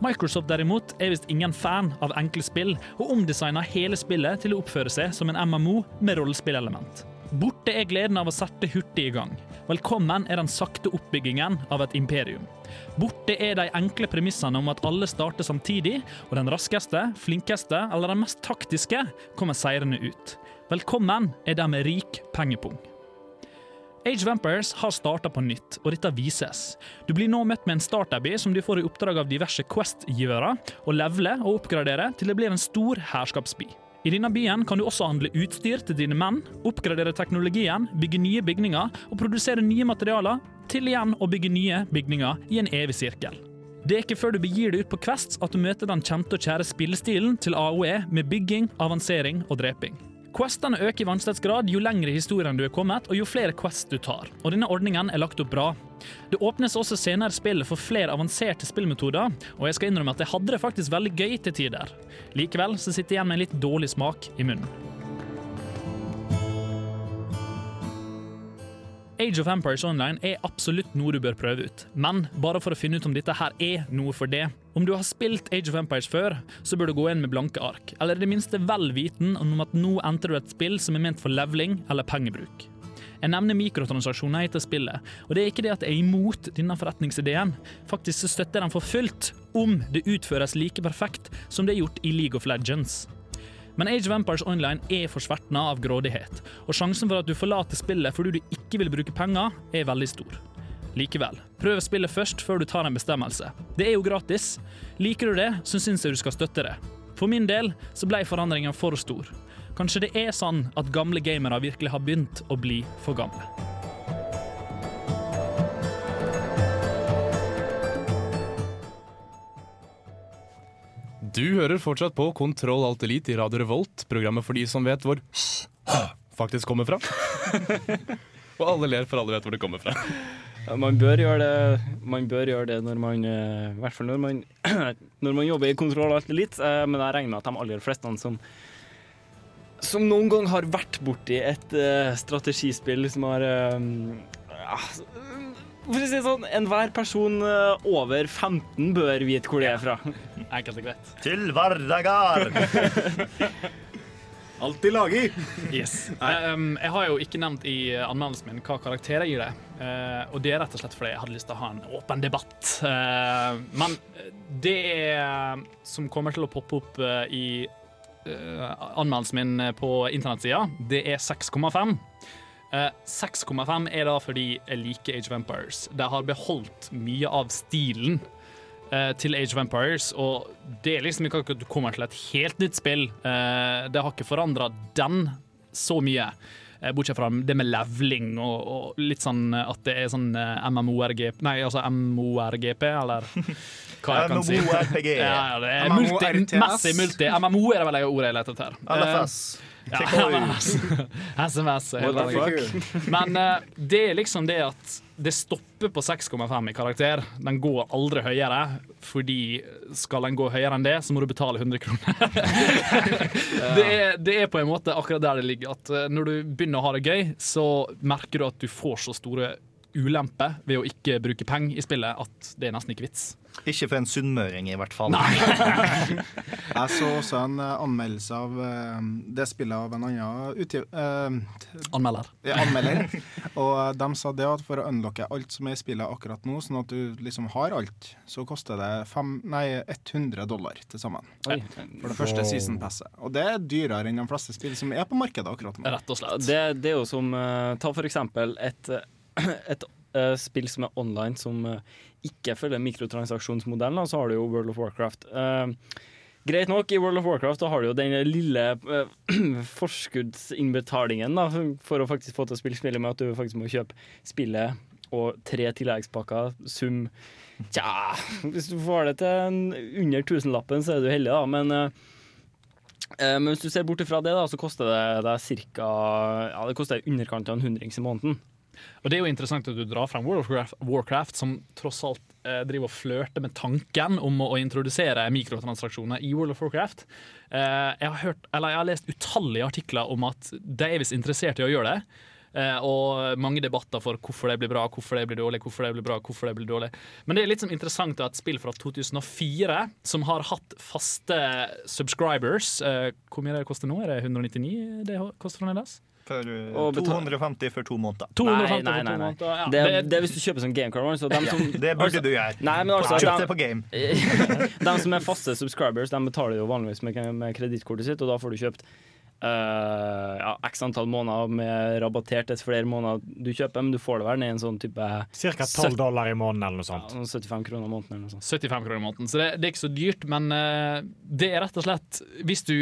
Speaker 11: Microsoft derimot er visst ingen fan av enkle spill, og omdesigner hele spillet til å oppføre seg som en MMO med rollespillelement. Borte er gleden av å sette hurtig i gang. Velkommen er den sakte oppbyggingen av et imperium. Borte er de enkle premissene om at alle starter samtidig, og den raskeste, flinkeste eller den mest taktiske kommer seirende ut. Velkommen er de med rik pengepung. Age Vampires har starta på nytt, og dette vises. Du blir nå møtt med en startabby som du får i oppdrag av diverse Quest-givere, å levele og oppgradere til det blir en stor herskapsby. I denne byen kan du også handle utstyr til dine menn, oppgradere teknologien, bygge nye bygninger og produsere nye materialer, til igjen å bygge nye bygninger i en evig sirkel. Det er ikke før du begir deg ut på Quest at du møter den kjente og kjære spillestilen til AOE med bygging, avansering og dreping. Questene øker i vanskelighetsgrad jo lengre i historien du er kommet, og jo flere quests du tar. Og denne ordningen er lagt opp bra. Det åpnes også senere spill for flere avanserte spillmetoder, og jeg skal innrømme at jeg hadde det faktisk veldig gøy til tider. Likevel så sitter jeg igjen med en litt dårlig smak i munnen. Age of Empires Online er absolutt noe du bør prøve ut, men bare for å finne ut om dette her er noe for det. Om du har spilt Age of Empires før, så bør du gå inn med blanke ark, eller i det minste vel viten om at nå entrer du et spill som er ment for leveling eller pengebruk. Jeg nevner mikrotransaksjoner etter spillet, og det er ikke det at jeg er imot denne forretningsideen. Faktisk så støtter jeg den for fullt, om det utføres like perfekt som det er gjort i League of Legends. Men Age of Empires Online er forsvertna av grådighet, og sjansen for at du forlater spillet fordi du ikke vil bruke penger, er veldig stor. Likevel, prøv spillet først før du tar en bestemmelse. Det er jo gratis. Liker du det, så syns jeg du skal støtte det. For min del så ble forandringen for stor. Kanskje det er sånn at gamle gamere virkelig har begynt å bli for gamle.
Speaker 2: Du hører fortsatt på Kontroll Alt Elite i Radio Revolt, programmet for de som vet hvor faktisk kommer fra. Og alle ler, for alle vet hvor det kommer fra.
Speaker 1: Man, bør gjøre det, man bør gjøre det når man eh, I hvert fall når man, når man jobber i Kontroll Alt Elite, eh, men jeg regner med at de aller fleste som som noen gang har vært borti et eh, strategispill som har ja, For å si det sånn, enhver person eh, over 15 bør vite hvor det er fra.
Speaker 11: Enkelt og greit.
Speaker 3: Til Vardagard!
Speaker 7: Alltid lager!
Speaker 11: Yes. Um, jeg har jo ikke nevnt i anmeldelsen min hva karakter jeg gir det. Uh, og det er rett og slett fordi jeg hadde lyst til å ha en åpen debatt. Uh, men det er, som kommer til å poppe opp uh, i eh, anmeldelsen min på internettsida, det er 6,5. Eh, 6,5 er da fordi jeg liker Age of Empires. De har beholdt mye av stilen eh, til Age of Empires, og det er liksom ikke akkurat du kommer til et helt nytt spill. Eh, det har ikke forandra den så mye. Eh, Bortsett fra det med leveling og, og litt sånn at det er sånn eh, MMORGP Nei, altså MORGP, eller hva jeg kan si.
Speaker 3: MMORPG.
Speaker 11: Ja, det er multi, multi. MMO er det vel ordet jeg leter etter.
Speaker 3: LFS.
Speaker 11: Ja. SMS. Men uh, det er liksom det at det stopper på 6,5 i karakter. Den går aldri høyere, fordi skal den gå høyere enn det, så må du betale 100 kroner. det, er, det er på en måte akkurat der det ligger. At eh, når du begynner å ha det gøy, så merker du at du får så store ulemper ved å ikke bruke penger i spillet at det er nesten ikke vits.
Speaker 3: Ikke for en sunnmøring, i hvert fall.
Speaker 7: Jeg så også en eh, anmeldelse av eh, det spillet av en annen utgiver... eh,
Speaker 11: Anmelder.
Speaker 7: ja, anmelder. Og eh, de sa det at for å unlocke alt som er i spillet akkurat nå, sånn at du liksom har alt, så koster det fem, nei, 100 dollar til sammen.
Speaker 1: Oi.
Speaker 7: For det første season passet. Og det er dyrere enn de fleste spill som er på markedet akkurat nå.
Speaker 11: Rett og slett.
Speaker 1: Det, det er jo som Ta for eksempel et, et eh, spill som er online, som uh, ikke følger mikrotransaksjonsmodellen. Så har du jo World of Warcraft. Uh, greit nok, i World of Warcraft da har du jo den lille forskuddsinnbetalingen da, for, å faktisk få til å spille spillet med at du faktisk må kjøpe spillet og tre tilleggspakker. Sum Tja, hvis du får det til under tusenlappen, så er du heldig, da. Men eh, Men hvis du ser bort ifra det, da, så koster det deg cirka Ja, det koster underkant av en hundrings i måneden.
Speaker 11: Og det er jo interessant at du drar frem World of Warcraft, Warcraft som tross alt eh, driver og flørter med tanken om å, å introdusere mikrotransaksjoner i World of Warcraft. Eh, jeg, har hørt, jeg har lest utallige artikler om at de er visst interessert i å gjøre det. Eh, og mange debatter for hvorfor det blir bra, hvorfor det blir dårlig, hvorfor det blir bra, hvorfor det blir dårlig. Men det er litt sånn interessant at spill fra 2004, som har hatt faste subscribers eh, Hvor mye det koster nå? Er det 199 det koster fremdeles?
Speaker 3: For eh,
Speaker 1: Og betal-
Speaker 3: 250 for to måneder.
Speaker 11: 250
Speaker 1: nei, nei,
Speaker 11: for to
Speaker 1: nei, nei.
Speaker 11: måneder, ja.
Speaker 1: Det,
Speaker 11: Det-
Speaker 1: det er hvis du kjøper sånn gamecard. Så som,
Speaker 3: Det burde du gjøre.
Speaker 1: Nei, men altså,
Speaker 3: Kjøp det på game.
Speaker 1: de som er faste subscribers, de betaler jo vanligvis med, med kredittkortet sitt, og da får du kjøpt ja, x antall måneder med rabattert dess flere måneder du kjøper, men du får det vel ned i en sånn type
Speaker 4: Ca. 12 dollar i måneden eller noe sånt.
Speaker 1: Ja, sånn 75 kroner i måneden eller noe sånt.
Speaker 11: 75 kroner i måneden. Så det, det er ikke så dyrt, men eh, det er rett og slett Hvis du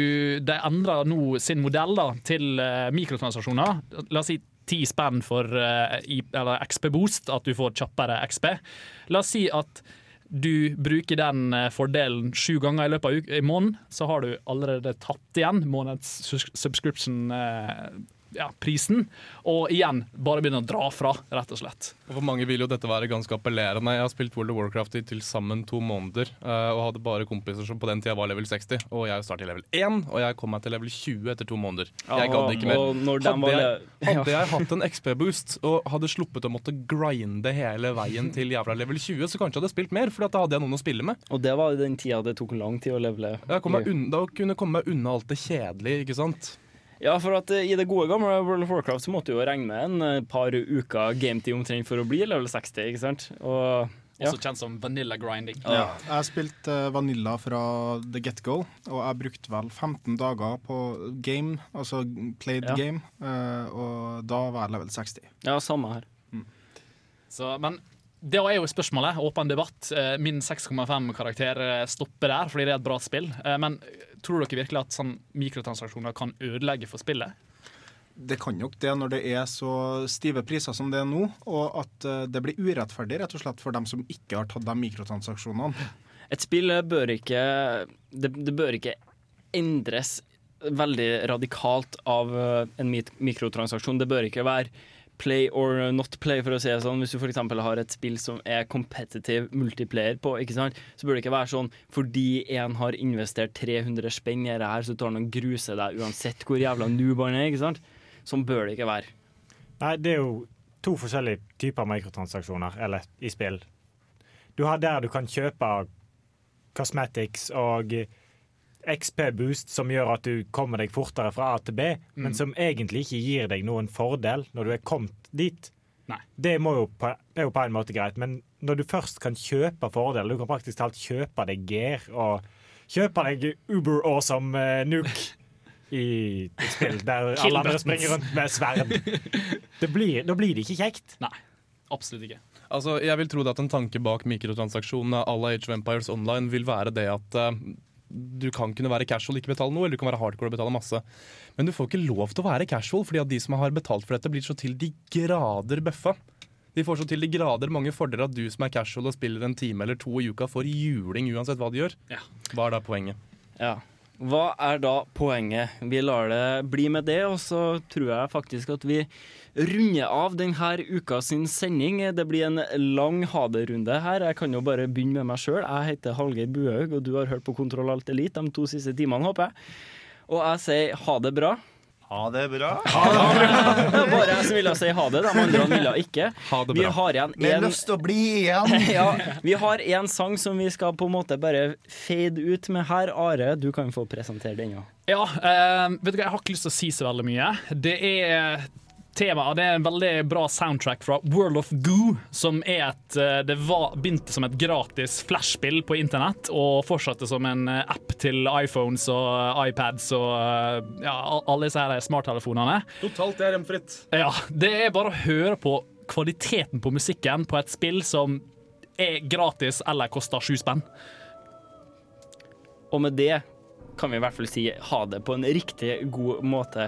Speaker 11: de endrer nå sin modell da, til eh, mikrotransaksjoner, la oss si 10 spenn for eh, i- eller XP Boost, at du får kjappere XP. La oss si at du bruker den eh, fordelen sju ganger i løpet av uken. i måneden, så har du allerede tatt igjen måneds subscription eh, ja, prisen, og igjen bare begynne å dra fra, rett og slett.
Speaker 2: Og For mange vil jo dette være ganske appellerende. Jeg har spilt World of Warcraft i til sammen to måneder, eh, og hadde bare kompiser som på den tida var level 60. Og jeg startet i level 1, og jeg kom meg til level 20 etter to måneder. Jeg gadd ikke mer.
Speaker 1: og når den
Speaker 2: Hadde jeg, hadde jeg hatt en XP-boost og hadde sluppet å måtte grinde hele veien til jævla level 20, så kanskje jeg hadde spilt mer, for da hadde jeg noen å spille med.
Speaker 1: Og det var den tida det tok lang tid å levele.
Speaker 2: Da kunne jeg komme meg unna alt det kjedelige, ikke sant?
Speaker 1: Ja, for at eh, i det gode gamle World of Warcraft så måtte du jo regne med en eh, par uker gametid omtrent for å bli level 60, ikke sant? Og ja.
Speaker 11: Også kjent som vanilla grinding.
Speaker 7: Ja. Jeg spilte eh, Vanilla fra the get-go, og jeg brukte vel 15 dager på game, altså played
Speaker 1: Ja.
Speaker 7: game, eh, og da var jeg level 60.
Speaker 1: ja, samme her.
Speaker 11: Så, men det er jo spørsmålet. Åpen debatt. Min 6,5-karakter eh, stopper der fordi det er et bra spill. Men tror dere virkelig at sånn mikrotransaksjoner kan ødelegge for spillet?
Speaker 7: Det kan nok det når det er så stive priser som det er nå, og at eh, det blir urettferdig rett og slett for dem som ikke har tatt de mikrotransaksjonene.
Speaker 1: Et spill bør ikke det, det bør ikke endres veldig radikalt av eh, en mikrotransaksjon. Det bør ikke være play or not play, for å si det sånn. Hvis du f.eks. har et spill som er competitive multiplayer på, ikke sant? så bør det ikke være sånn fordi en har investert 300 spenn i det her, så tar han og gruser deg uansett hvor jævla noob er. ikke sant? Sånn bør det ikke være.
Speaker 4: Nei, det er jo to forskjellige typer mikrotransaksjoner eller, i spill. Du har der du kan kjøpe cosmetics og XP-boost som gjør at du kommer deg fortere fra A til B, men
Speaker 11: Mm.
Speaker 4: som egentlig ikke gir deg noen fordel når du er kommet dit.
Speaker 11: Nei.
Speaker 4: Det må jo på, er jo på en måte greit, men når du først kan kjøpe fordel, du kan praktisk talt kjøpe deg gear og kjøpe deg uber awesome uh, nuke i et spill der alle andre springer rundt med sverd. Det blir, da blir det ikke kjekt.
Speaker 11: Nei, absolutt ikke.
Speaker 2: Altså, jeg vil tro det at en tanke bak mikrotransaksjonene à la Age of Empires Online vil være det at eh, du kan kunne være casual og ikke betale noe, eller du kan være hardcore og betale masse. Men du får ikke lov til å være casual, fordi at de som har betalt for dette, blir så til de grader bøffa. De får så til de grader mange fordeler at du som er casual og spiller en time eller to i uka, får juling uansett hva de gjør.
Speaker 11: Ja.
Speaker 2: Hva er da poenget?
Speaker 1: Ja. Hva er da poenget? Vi lar det bli med det, og så tror jeg faktisk at vi runder av denne uka sin sending. Det blir en lang ha det-runde her. Jeg kan jo bare begynne med meg sjøl. Jeg heter Hallgeir Buhaug, og du har hørt på Kontroll Alt Elite de to siste timene, håper jeg. Og jeg sier ha det bra.
Speaker 3: Ha det bra.
Speaker 1: Det var bare jeg som ville si ha det, de andre ville ikke.
Speaker 2: Ha
Speaker 1: det
Speaker 2: bra.
Speaker 1: Vi har igjen
Speaker 3: Med
Speaker 1: en-
Speaker 3: lyst til å bli igjen.
Speaker 1: ja, vi har en sang som vi skal på en måte bare fade ut med her. Are, du kan få presentere den. Ja.
Speaker 11: Ja, eh, vet du hva, jeg har ikke lyst til å si så veldig mye. Det er tema, det er en veldig bra soundtrack fra World of Goo, som er et eh, Det var, begynte som et gratis flashspill på internett og fortsatte som en eh, app til iPhones og eh, iPads og ja, alle disse her smarttelefonene.
Speaker 2: Totalt DRM-fritt.
Speaker 11: Ja, det er bare å høre på kvaliteten på musikken på et spill som er gratis eller koster sju spenn.
Speaker 1: Og med det kan vi i hvert fall si ha det på en riktig god måte.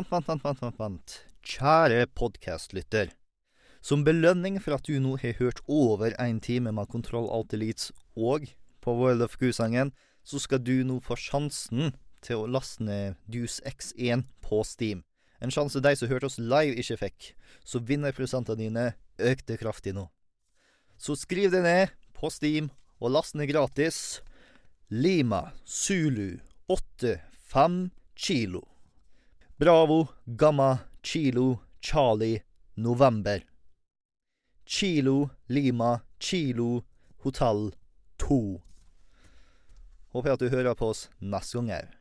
Speaker 3: Vent, vent, vent, vent, vent, vent. Kjære podkastlytter. Som belønning for at du nå har hørt over en time med Kontroll Alt Elite og på World of Q-sangen, så skal du nå få sjansen til å laste ned Deuce X1 på Steam. En sjanse de som hørte oss live, ikke fikk. Så vinnerprosentene dine økte kraftig nå. Så skriv det ned på Steam og last ned gratis. Lima Zulu 85 kilo. Bravo Gamma Kilo Charlie November. Kilo Lima Kilo Hotell 2. Håper at du hører på oss neste gang òg.